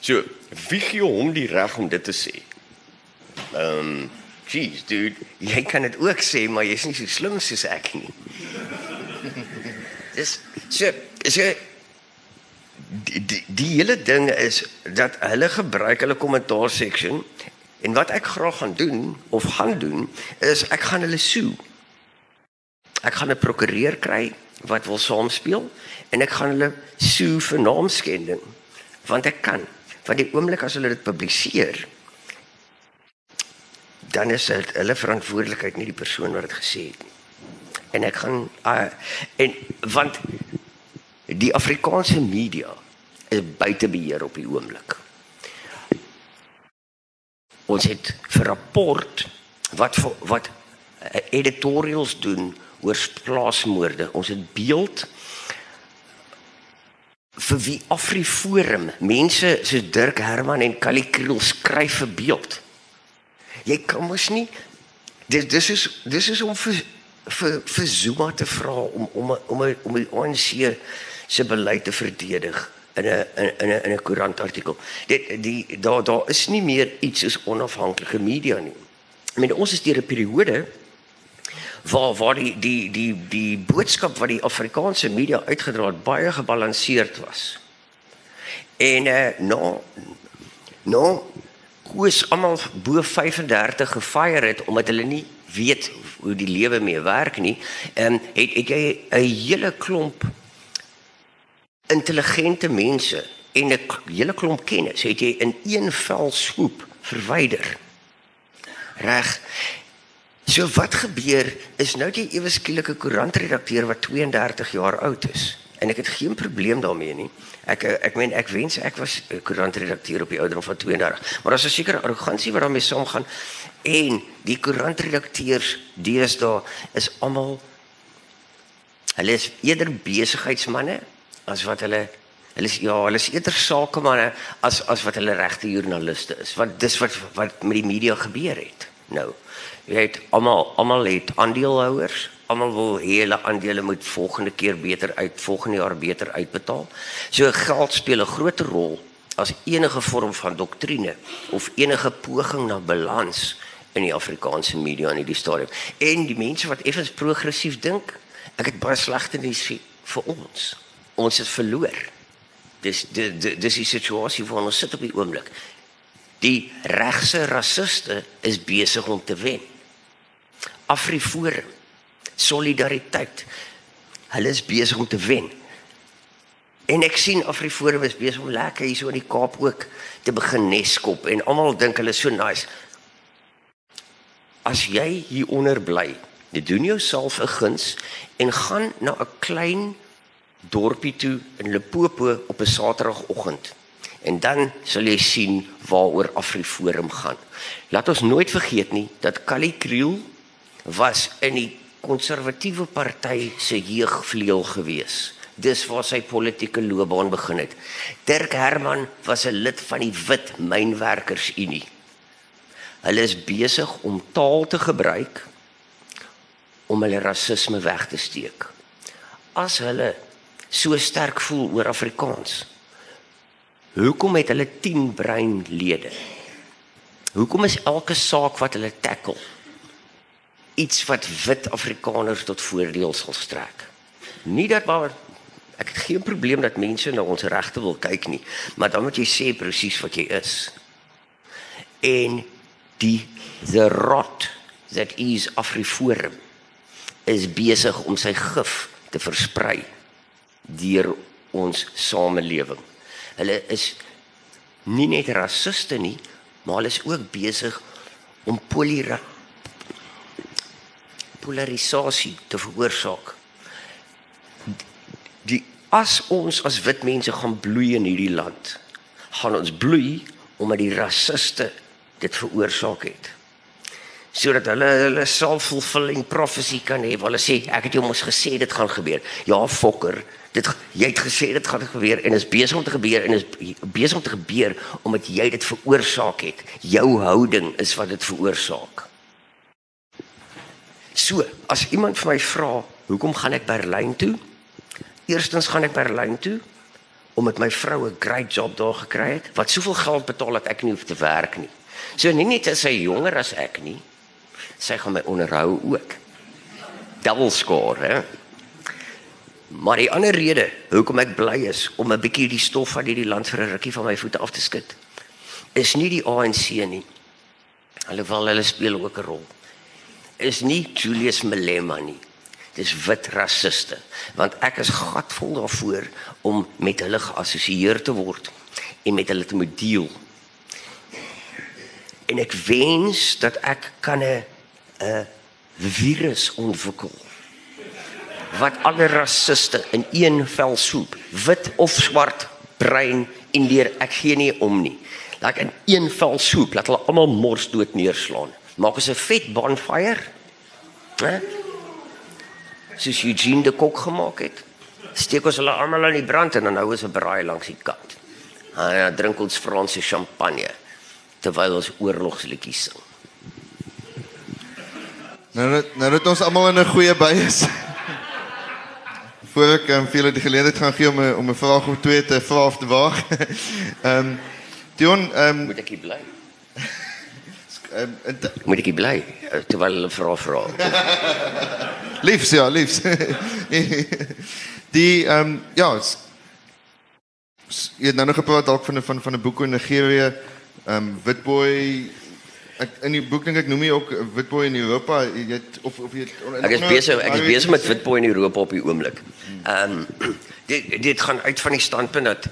So, wie gee hom die reg om dit te sê? Ehm, um, jeez, dude, jy kan dit ook sê, maar jy's nie so slim soos ek nie. Dis so, so die, die die hele ding is dat hulle gebruik hulle kommentaar section en wat ek graag gaan doen of gaan doen is ek gaan hulle sue. Ek gaan 'n prokureur kry wat wil saamspeel en ek gaan hulle sue vir naamskending want ek kan want die oomblik as hulle dit publiseer dan is dit hulle verantwoordelikheid nie die persoon wat dit gesê het nie. En ek gaan uh, en want die Afrikaanse media is buite beheer op die oomblik. Ons het vir rapport wat wat uh, editorials doen oor plaasmoorde. Ons het beeld vir wie Afriforum mense so Dirk Herman en Callie Kriel skryf vir beeld. Jy kan mos nie dis dis is dis is om vir vir vir Zuma te vra om om om, om die ANC se beleid te verdedig in 'n in 'n in 'n koerantartikel. Dit die daar daar is nie meer iets soos onafhanklike media nie. Ek meen ons is deur 'n periode waar waar die die die die boodskap wat die Afrikaanse media uitgedra het baie gebalanseerd was. En eh uh, nou nou koes almal bo 35 gefire het omdat hulle nie weet hoe die lewe mee werk nie. Ehm um, het het jy 'n hele klomp intelligente mense en 'n hele klomp kennis het jy in een vel swoep verwyder. Reg. So wat gebeur is nou jy ewe skielik 'n koerantredakteur wat 32 jaar oud is en ek het geen probleem daarmee nie. Ek ek meen ek wens ek was 'n koerantredakteur op die ouderdom van 32, maar daar's 'n sekere arrogansie wat daarmee saamgaan en die koerantredakteurs deesdae is almal hulle is eerder besigheidsmense as wat hulle hulle is ja, hulle is eerder sakemanne as as wat hulle regte joernaliste is. Want dis wat wat met die media gebeur het. Nou, jy weet almal almal het aandeelhouers, almal wil hê hulle aandele moet volgende keer beter uit volgende jaar beter uitbetaal. So geld speel 'n groot rol as enige vorm van doktrine of enige poging na balans in die Afrikaanse media in hierdie stadium. En die mense wat effens progressief dink, ek het baie slegte nuus vir, ons. Ons het verloor. Dis dis dis die situasie waarin ons sit op die oomblik. Die regse rassiste is besig om te wen. Afriforum, solidariteit. Hulle is besig om te wen. En ek sien Afriforum is besig om lekker hier so in die Kaap ook te begin neskop en almal dink hulle is so nice. As jy hieronder bly, jy doen jouself 'n guns en gaan na 'n klein dorpie toe in Limpopo op 'n Saterdagoggend. En dan sal jy sien waaroor Afriforum gaan. Laat ons nooit vergeet nie dat Kali Kriel was in die konservatiewe party se jeugvleuel geweest dis waar sy politieke loopbaan begin het. Dirk Herman was 'n lid van die Wit Mynwerkersunie. Hulle is besig om taal te gebruik om hulle rasisme weg te steek. As hulle so sterk voel oor Afrikaans, hoekom het hulle 10 breinlede? Hoekom is elke saak wat hulle tackle iets wat wit Afrikaners tot voordeel sal strek? Nie dat maar Ek het geen probleem dat mense na ons regte wil kyk nie, maar dan moet jy sê presies wat jy is. En die the rot that is Afriforum is besig om sy gif te versprei deur ons samelewing. Hulle is nie net rassiste nie, maar hulle is ook besig om polarisasie te veroorsaak die as ons as wit mense gaan bloei in hierdie land, gaan ons bloei omdat die rassiste dit veroorsaak het. Sodat hulle hulle self-fulfilling prophecy kan hê. Hulle sê ek het jou mos gesê dit gaan gebeur. Ja, fokker. Dit jy het gesê dit gaan gebeur en is besig om te gebeur en is besig om te gebeur omdat jy dit veroorsaak het. Jou houding is wat dit veroorsaak. So, as iemand vir my vra, hoekom gaan ek Berlyn toe? Eerstens gaan ek Berlyn toe om met my vrou 'n great job daar gekry het wat soveel geld betaal dat ek nie hoef te werk nie. So nie net as sy jonger as ek nie, sy gaan my onderhou ook. Double score, hè. Maar die ander rede hoekom ek bly is om 'n bietjie die stof van hierdie land vir 'n rukkie van my voete af te skud, is nie die ANC nie. Alhoewel hulle speel ook 'n rol. Is nie Julius Malema nie. Dis wit rassiste want ek is gatvol daarvoor om met hulle geassosieer te word en met hulle te moet deel. En ek wens dat ek kan 'n 'n virus ontwikkel wat alle rassiste in een vel soep wit of swart bruin indeer ek gee nie om nie. Laat in een vel soep laat hulle almal mors dood neerslaan maak ons 'n vet bonfire hè soos Eugene de Kok gemaak het. Steek ons hulle almal in die brand en dan hou ons 'n braai langs die kant. Ah ja, drink ons Franse champagne terwyl ons oorlogsliedjies sing. Nou net nou dat ons almal in 'n goeie by is. Voor ek um, vir die geleentheid gaan gee om 'n om 'n vraag of twee te vra of te waag. Ehm um, Dion, ehm um, moet ek hier bly? Um, moet ek bly terwyl hulle vra vra. liefs ja, liefs. die ehm um, ja, jy het nou nog gepraat dalk van van van 'n boek in Nigerië, ehm um, Witboy ek in die boek dink ek noem jy ook Witboy in Europa, jy het of of jy het, Ek is besig ek is besig met Witboy in Europa op die oomblik. Ehm um, dit dit gaan uit van die standpunt dat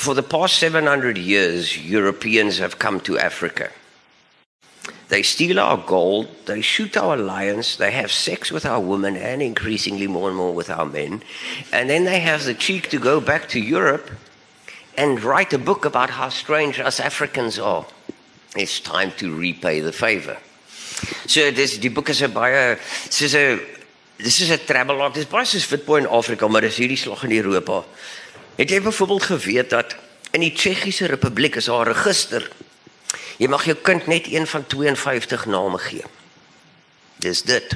for the past 700 years Europeans have come to Africa. They steal our gold, they shoot our lions, they have sex with our women, and increasingly more and more with our men. And then they have the cheek to go back to Europe and write a book about how strange us Africans are. It's time to repay the favor. So this die boek is 'n baie soos 'n dis is 'n travelog. Dis baie soos Witboy in Afrika, maar dis hierdie slag in Europa. Het jy byvoorbeeld geweet dat in die Tsjechiese Republiek is daar 'n register. Jy mag jou kind net een van 52 name gee. Dis dit.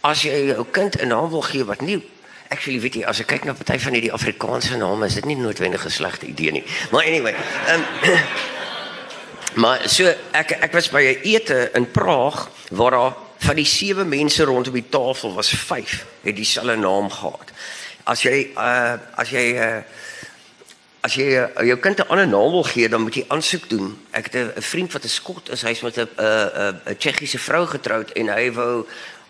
As jy jou kind 'n naam wil gee wat nie Actually weet jy as ek kyk na party van hierdie Afrikaanse name is dit nie noodwendig 'n slegte idee nie. Maar anyway, ehm um, Maar so ek ek was by 'n ete in Praag waar daar van die sewe mense rondom die tafel was vyf het dieselfde naam gehad. As jy uh as jy uh as jy uh, jou kind 'n ander naam wil gee, dan moet jy aansoek doen. Ek het 'n vriend wat 'n skot is, hy's met 'n 'n 'n Tsjechiese vrou getroud en hy wou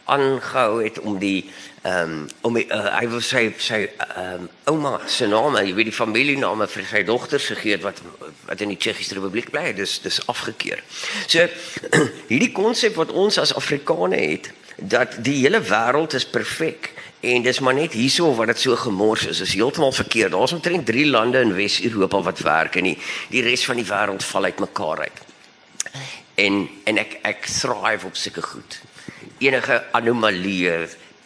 aangehou het om die ehm um, om die, uh, hy wil sy sy ehm um, ouma se naam, jy weet die familiename vir sy dogter gegee wat wat in die Tsjechiese Republiek bly. Dis dis afgekeur. So hierdie konsep wat ons as Afrikaners het dat die hele wêreld is perfek en dis maar net hierso wat dit so gemors is. Is heeltemal verkeerd. Daar's omtrent 3 lande in Wes-Europa wat werk en die die res van die wêreld val uitmekaar uit. En en ek ek thrive op sulke goed enige anomalieë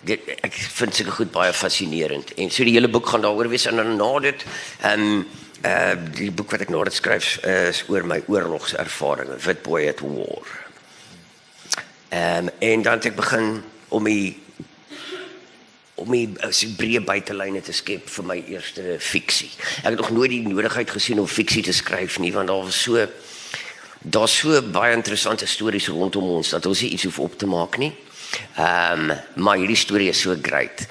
dit ek vind seker goed baie fascinerend en so die hele boek gaan daaroor wees en dan na dit ehm um, uh die boek wat ek nou net skryf uh, is oor my oorlogservarings Witboy at War. Ehm um, en dan het ek begin om die om my as breë buitelyne te skep vir my eerste fiksie. Ek het nog nooit die nodigheid gesien om fiksie te skryf nie want daar was so daar's so baie interessante stories rondom ons dat ons nie iets hoef op te maak nie. Ehm um, maar hierdie storie is so great.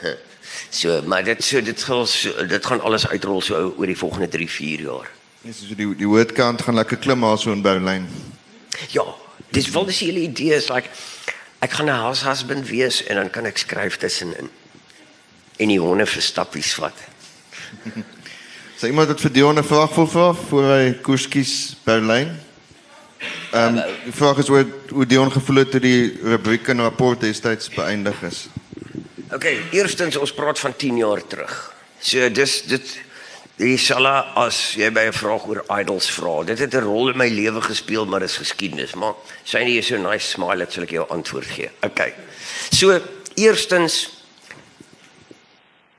so maar dit so dit gaan so, dit gaan alles uitrol so oor die volgende 3 4 jaar. Dis so die die woordkant gaan lekker klim maar so in Berlyn. Ja, dis wel dis hele idee is like ek gaan 'n house husband wees en dan kan ek skryf tussenin. En die honde verstappies vat. Sê iemand het vir Dion 'n vraag voor voor voor hy koers kies Berlyn. Ehm um, die vraag is hoe hoe Dion gevoel het toe die rubriek en rapport destyds beëindig is. OK, eerstens ons praat van 10 jaar terug. So dis dit die sala as jy by 'n vraag oor idols vra. Dit het 'n rol in my lewe gespeel, maar dis geskiedenis. Maar sy is so nice smile dat sal ek jou antwoord gee. OK. So eerstens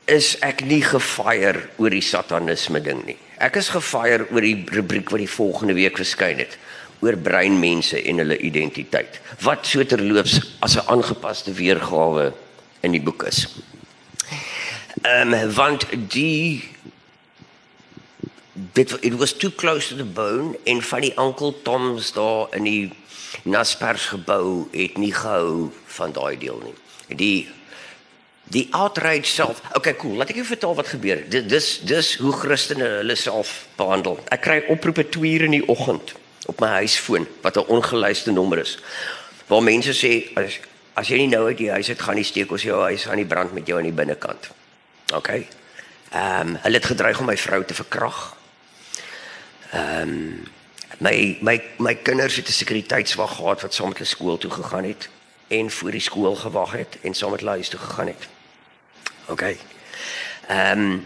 is ek nie gefire oor die satanisme ding nie. Ek is gefire oor die rubriek wat die volgende week verskyn het oor breinmense en hulle identiteit. Wat so terloops as 'n aangepaste weergawe in die boek is. Ehm um, want die dit it was too close to the bone en van die Uncle Toms daar in die Naspers gebou het nie gehou van daai deel nie. Die Die outrage self. Okay, cool. Laat ek jou vertel wat gebeur. Dis dis dis hoe Christene hulle self behandel. Ek kry oproepe 2 uur in die oggend op my huisfoon wat 'n ongeluiste nommer is. Waar mense sê as as jy nie nou uit die huis uit gaan nie steek ons jou huis aan die brand met jou aan die binnekant. Okay. Ehm um, hulle het gedreig om my vrou te verkrag. Ehm um, my my my kinders het 'n sekuriteitswag gehad wat saam met hulle skool toe gegaan het en voor die skool gewag het en saam met hulle huis toe gegaan het. OK. Ehm um,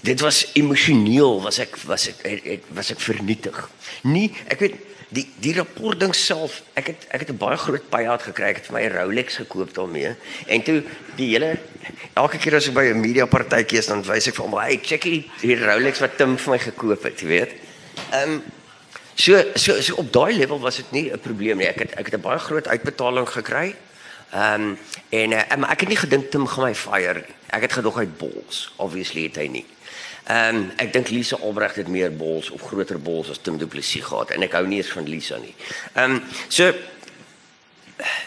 dit was emosioneel was ek was ek het, het, was ek vernietig. Nie, ek weet die die rapport ding self, ek het ek het 'n baie groot payout gekry. Ek het vir my 'n Rolex gekoop daarmee. En toe die hele elke keer as ek by 'n media partytjie is, dan wys ek vir hom, "Hey, check hierdie die Rolex wat Tim vir my gekoop het," jy weet. Ehm um, so so so op daai level was dit nie 'n probleem nie. Ek het ek het 'n baie groot uitbetaling gekry. Ehm um, en uh, ek het nie gedink Tim gaan my fire. Ek het gedog hy bols. Obviously het hy nie. Ehm um, ek dink Lisa Albrecht het meer bols of groter bols as Tim Du Plessis gehad en ek hou nie eens van Lisa nie. Ehm um, so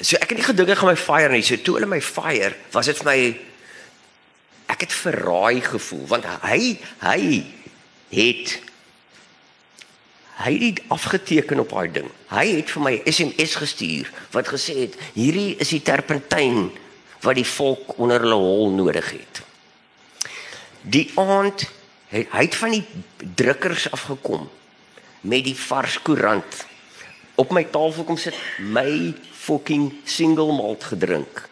so ek het nie gedink hy gaan my fire nie. So toe hulle my fire, was dit vir my ek het verraai gevoel want hy hy het hy het afgeteken op daai ding. Hy het vir my SMS gestuur wat gesê het hierdie is die terpentyn wat die volk onder hulle hol nodig het. Die aand het hy het van die drukkers afgekom met die vars koerant op my tafel kom sit my fucking single malt gedrink.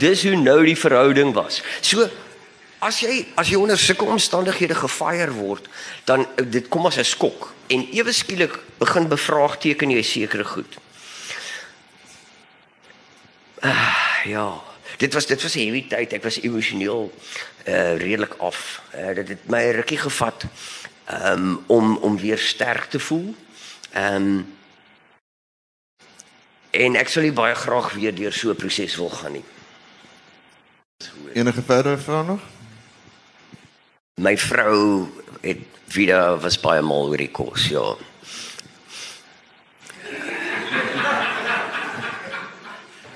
Dis hoe nou die verhouding was. So as jy as jy onder sulke omstandighede gefire word, dan dit kom as 'n skok en ewe skielik begin bevraagteken jy sekere goed. Uh, ja, dit was dit was 'n heavy tyd. Ek was emosioneel uh redelik af. Uh, dit het my rukkie gevat um, om om weer sterk te voel. Ehm um, en ek sou baie graag weer deur so 'n proses wil gaan nie. Enige verdere vrae nog? My vrou het wieder was baie mal oor die kos, ja.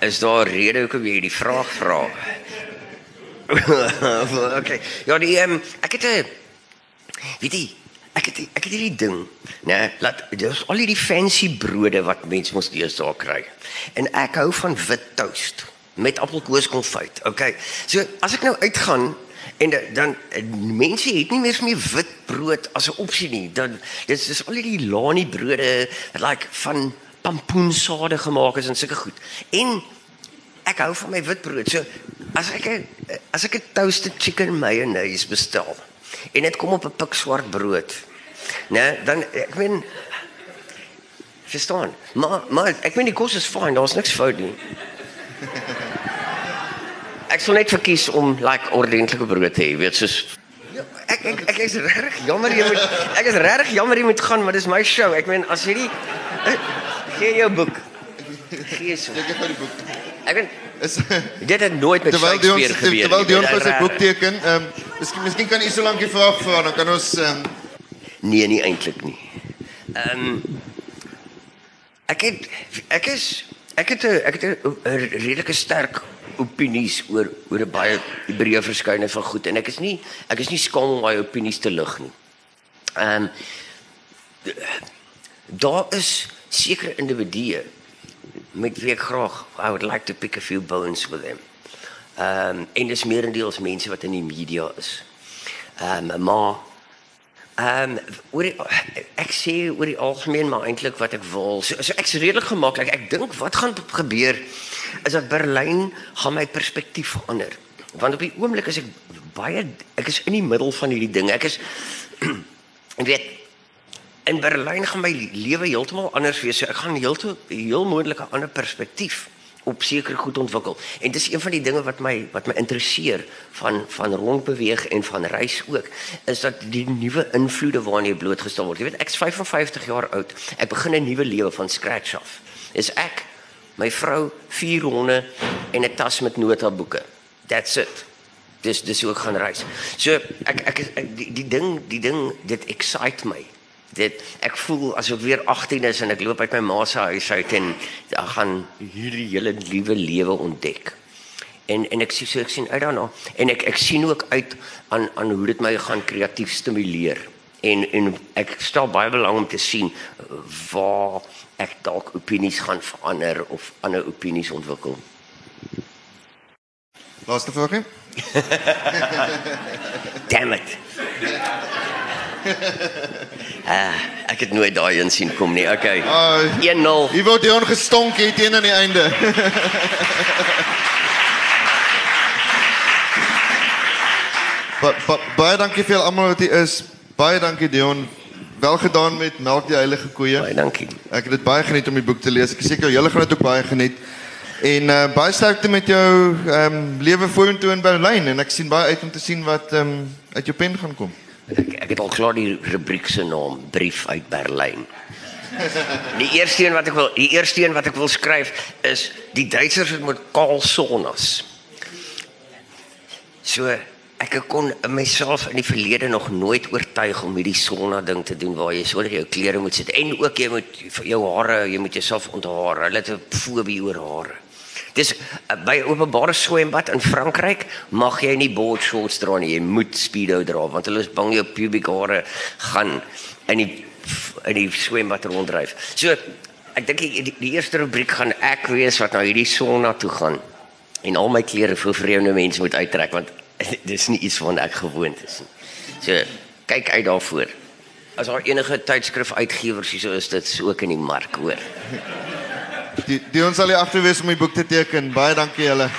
Is daar rede hoekom jy die vraag vra? okay. Ja, die um, ek het 'n weet jy, ek het ek het hierdie ding, né? Nee, laat dis al hierdie fancy brode wat mense mos deesdae kry. En ek hou van wit toast met appelkoeskonfyt. Okay. So as ek nou uitgaan en dan mense het nie meer vir my wit brood as 'n opsie nie. Dan dis is al die lani brode like van pampoensade gemaak is en sulke goed. En ek hou van my wit brood. So as ek as ek 'n toasted chicken mayonnaise bestel en dit kom op 'n pik swart brood. Nee, dan ek meen verstaan. Maar maar ek meen die kos is fyn, daar's niks fout nie. Ek sou net verkies om like ordentlike brood te hê, weet soos ja, ek ek ek is regtig jammer jy moet ek is regtig jammer jy moet gaan, maar dis my show. Ek meen as jy die eh, gee jou boek. Gee so. Ek het die boek. Ek weet is dit het nooit met terwyl die ons gebeur. Terwyl die ons sy boek teken, ehm um, miskien miskien kan u so lank die vraag vra dan kan ons ehm um... Nee, nie eintlik nie. Ehm um, ek het ek is ek het 'n ek het 'n redelike sterk opinies oor oor 'n baie breë verskeidenheid van goed en ek is nie ek is nie skaam om my opinies te lig nie. Ehm um, daar is sekere individue met wie ek graag I would like to pick a few bones with them. Ehm um, en dis meerendeels mense wat in die media is. Ehm um, maar Ehm um, oor die, ek sê oor die algemeen maar eintlik wat ek wil. So, so ek's redelik gemaklik. Ek dink wat gaan gebeur is dat Berlyn gaan my perspektief verander. Want op die oomblik is ek baie ek is in die middel van hierdie ding. Ek is ek weet in Berlyn gaan my lewe heeltemal anders wees. So ek gaan heeltemal heel moontlik 'n ander perspektief op seker goed ontwikkel. En dis een van die dinge wat my wat my interesseer van van rondbeweeg en van reis ook, is dat die nuwe invloede waarna jy blootgestel word. Jy weet ek's 55 jaar oud. Ek begin 'n nuwe lewe van scratch af. Is ek my vrou, vier honde en 'n tas met notaboeke. That's it. Dis dis hoe ek gaan reis. So ek ek, ek die, die ding die ding dit excite my dit ek voel asof weer 18 is en ek loop uit my ma se huis uit en ek gaan hierdie hele nuwe lewe ontdek. En en ek sien so ek sien uit daarna en ek ek sien ook uit aan aan hoe dit my gaan kreatief stimuleer. En en ek stel baie belang om te sien waar ek dalk opinies gaan verander of ander opinies ontwikkel. Laaste vraag. Damn it. ah, ek het nooit daai een sien kom nie. Okay. Uh, 1-0. Hier word Dion gestonk hier teen aan die einde. ba, ba, baie dankie vir almal wat hier is. Baie dankie Dion. Wel gedaan met Melk die Heilige Koeie. Baie dankie. Ek het dit baie geniet om die boek te lees. Ek is seker julle gaan dit ook baie geniet. En uh, baie sterkte met jou ehm um, lewe vorentoe in Berlyn en ek sien baie uit om te sien wat ehm um, uit jou pen gaan kom. Ek ek het al klaar die rubriek se naam, brief uit Berlyn. Die eerste een wat ek wil, die eerste een wat ek wil skryf is die Duitsers het met Karl Sonnas. So ek kon myself in die verlede nog nooit oortuig om hierdie sonna ding te doen waar jy sonder jou klere moet sit en ook jy moet jou hare, jy moet jouself onthaar. Hulle het 'n fobie oor hare. Dis uh, by openbare swembad in Frankryk mag jy nie board shorts dra nie. Jy moet speedo dra want hulle is bang jou pubic hare gaan in die in die swembad ronddryf. So ek dink die, die, die eerste rubriek gaan ek wees wat nou hierdie sonna toe gaan en al my klere vir vreemde mense moet uittrek want dis nie iets wat ek gewoond is nie. So kyk uit daarvoor. As daar enige tydskrif uitgewers hier so is dit ook in die mark hoor. Die die ons sal hier agter wees om die boek te teken. Baie dankie julle.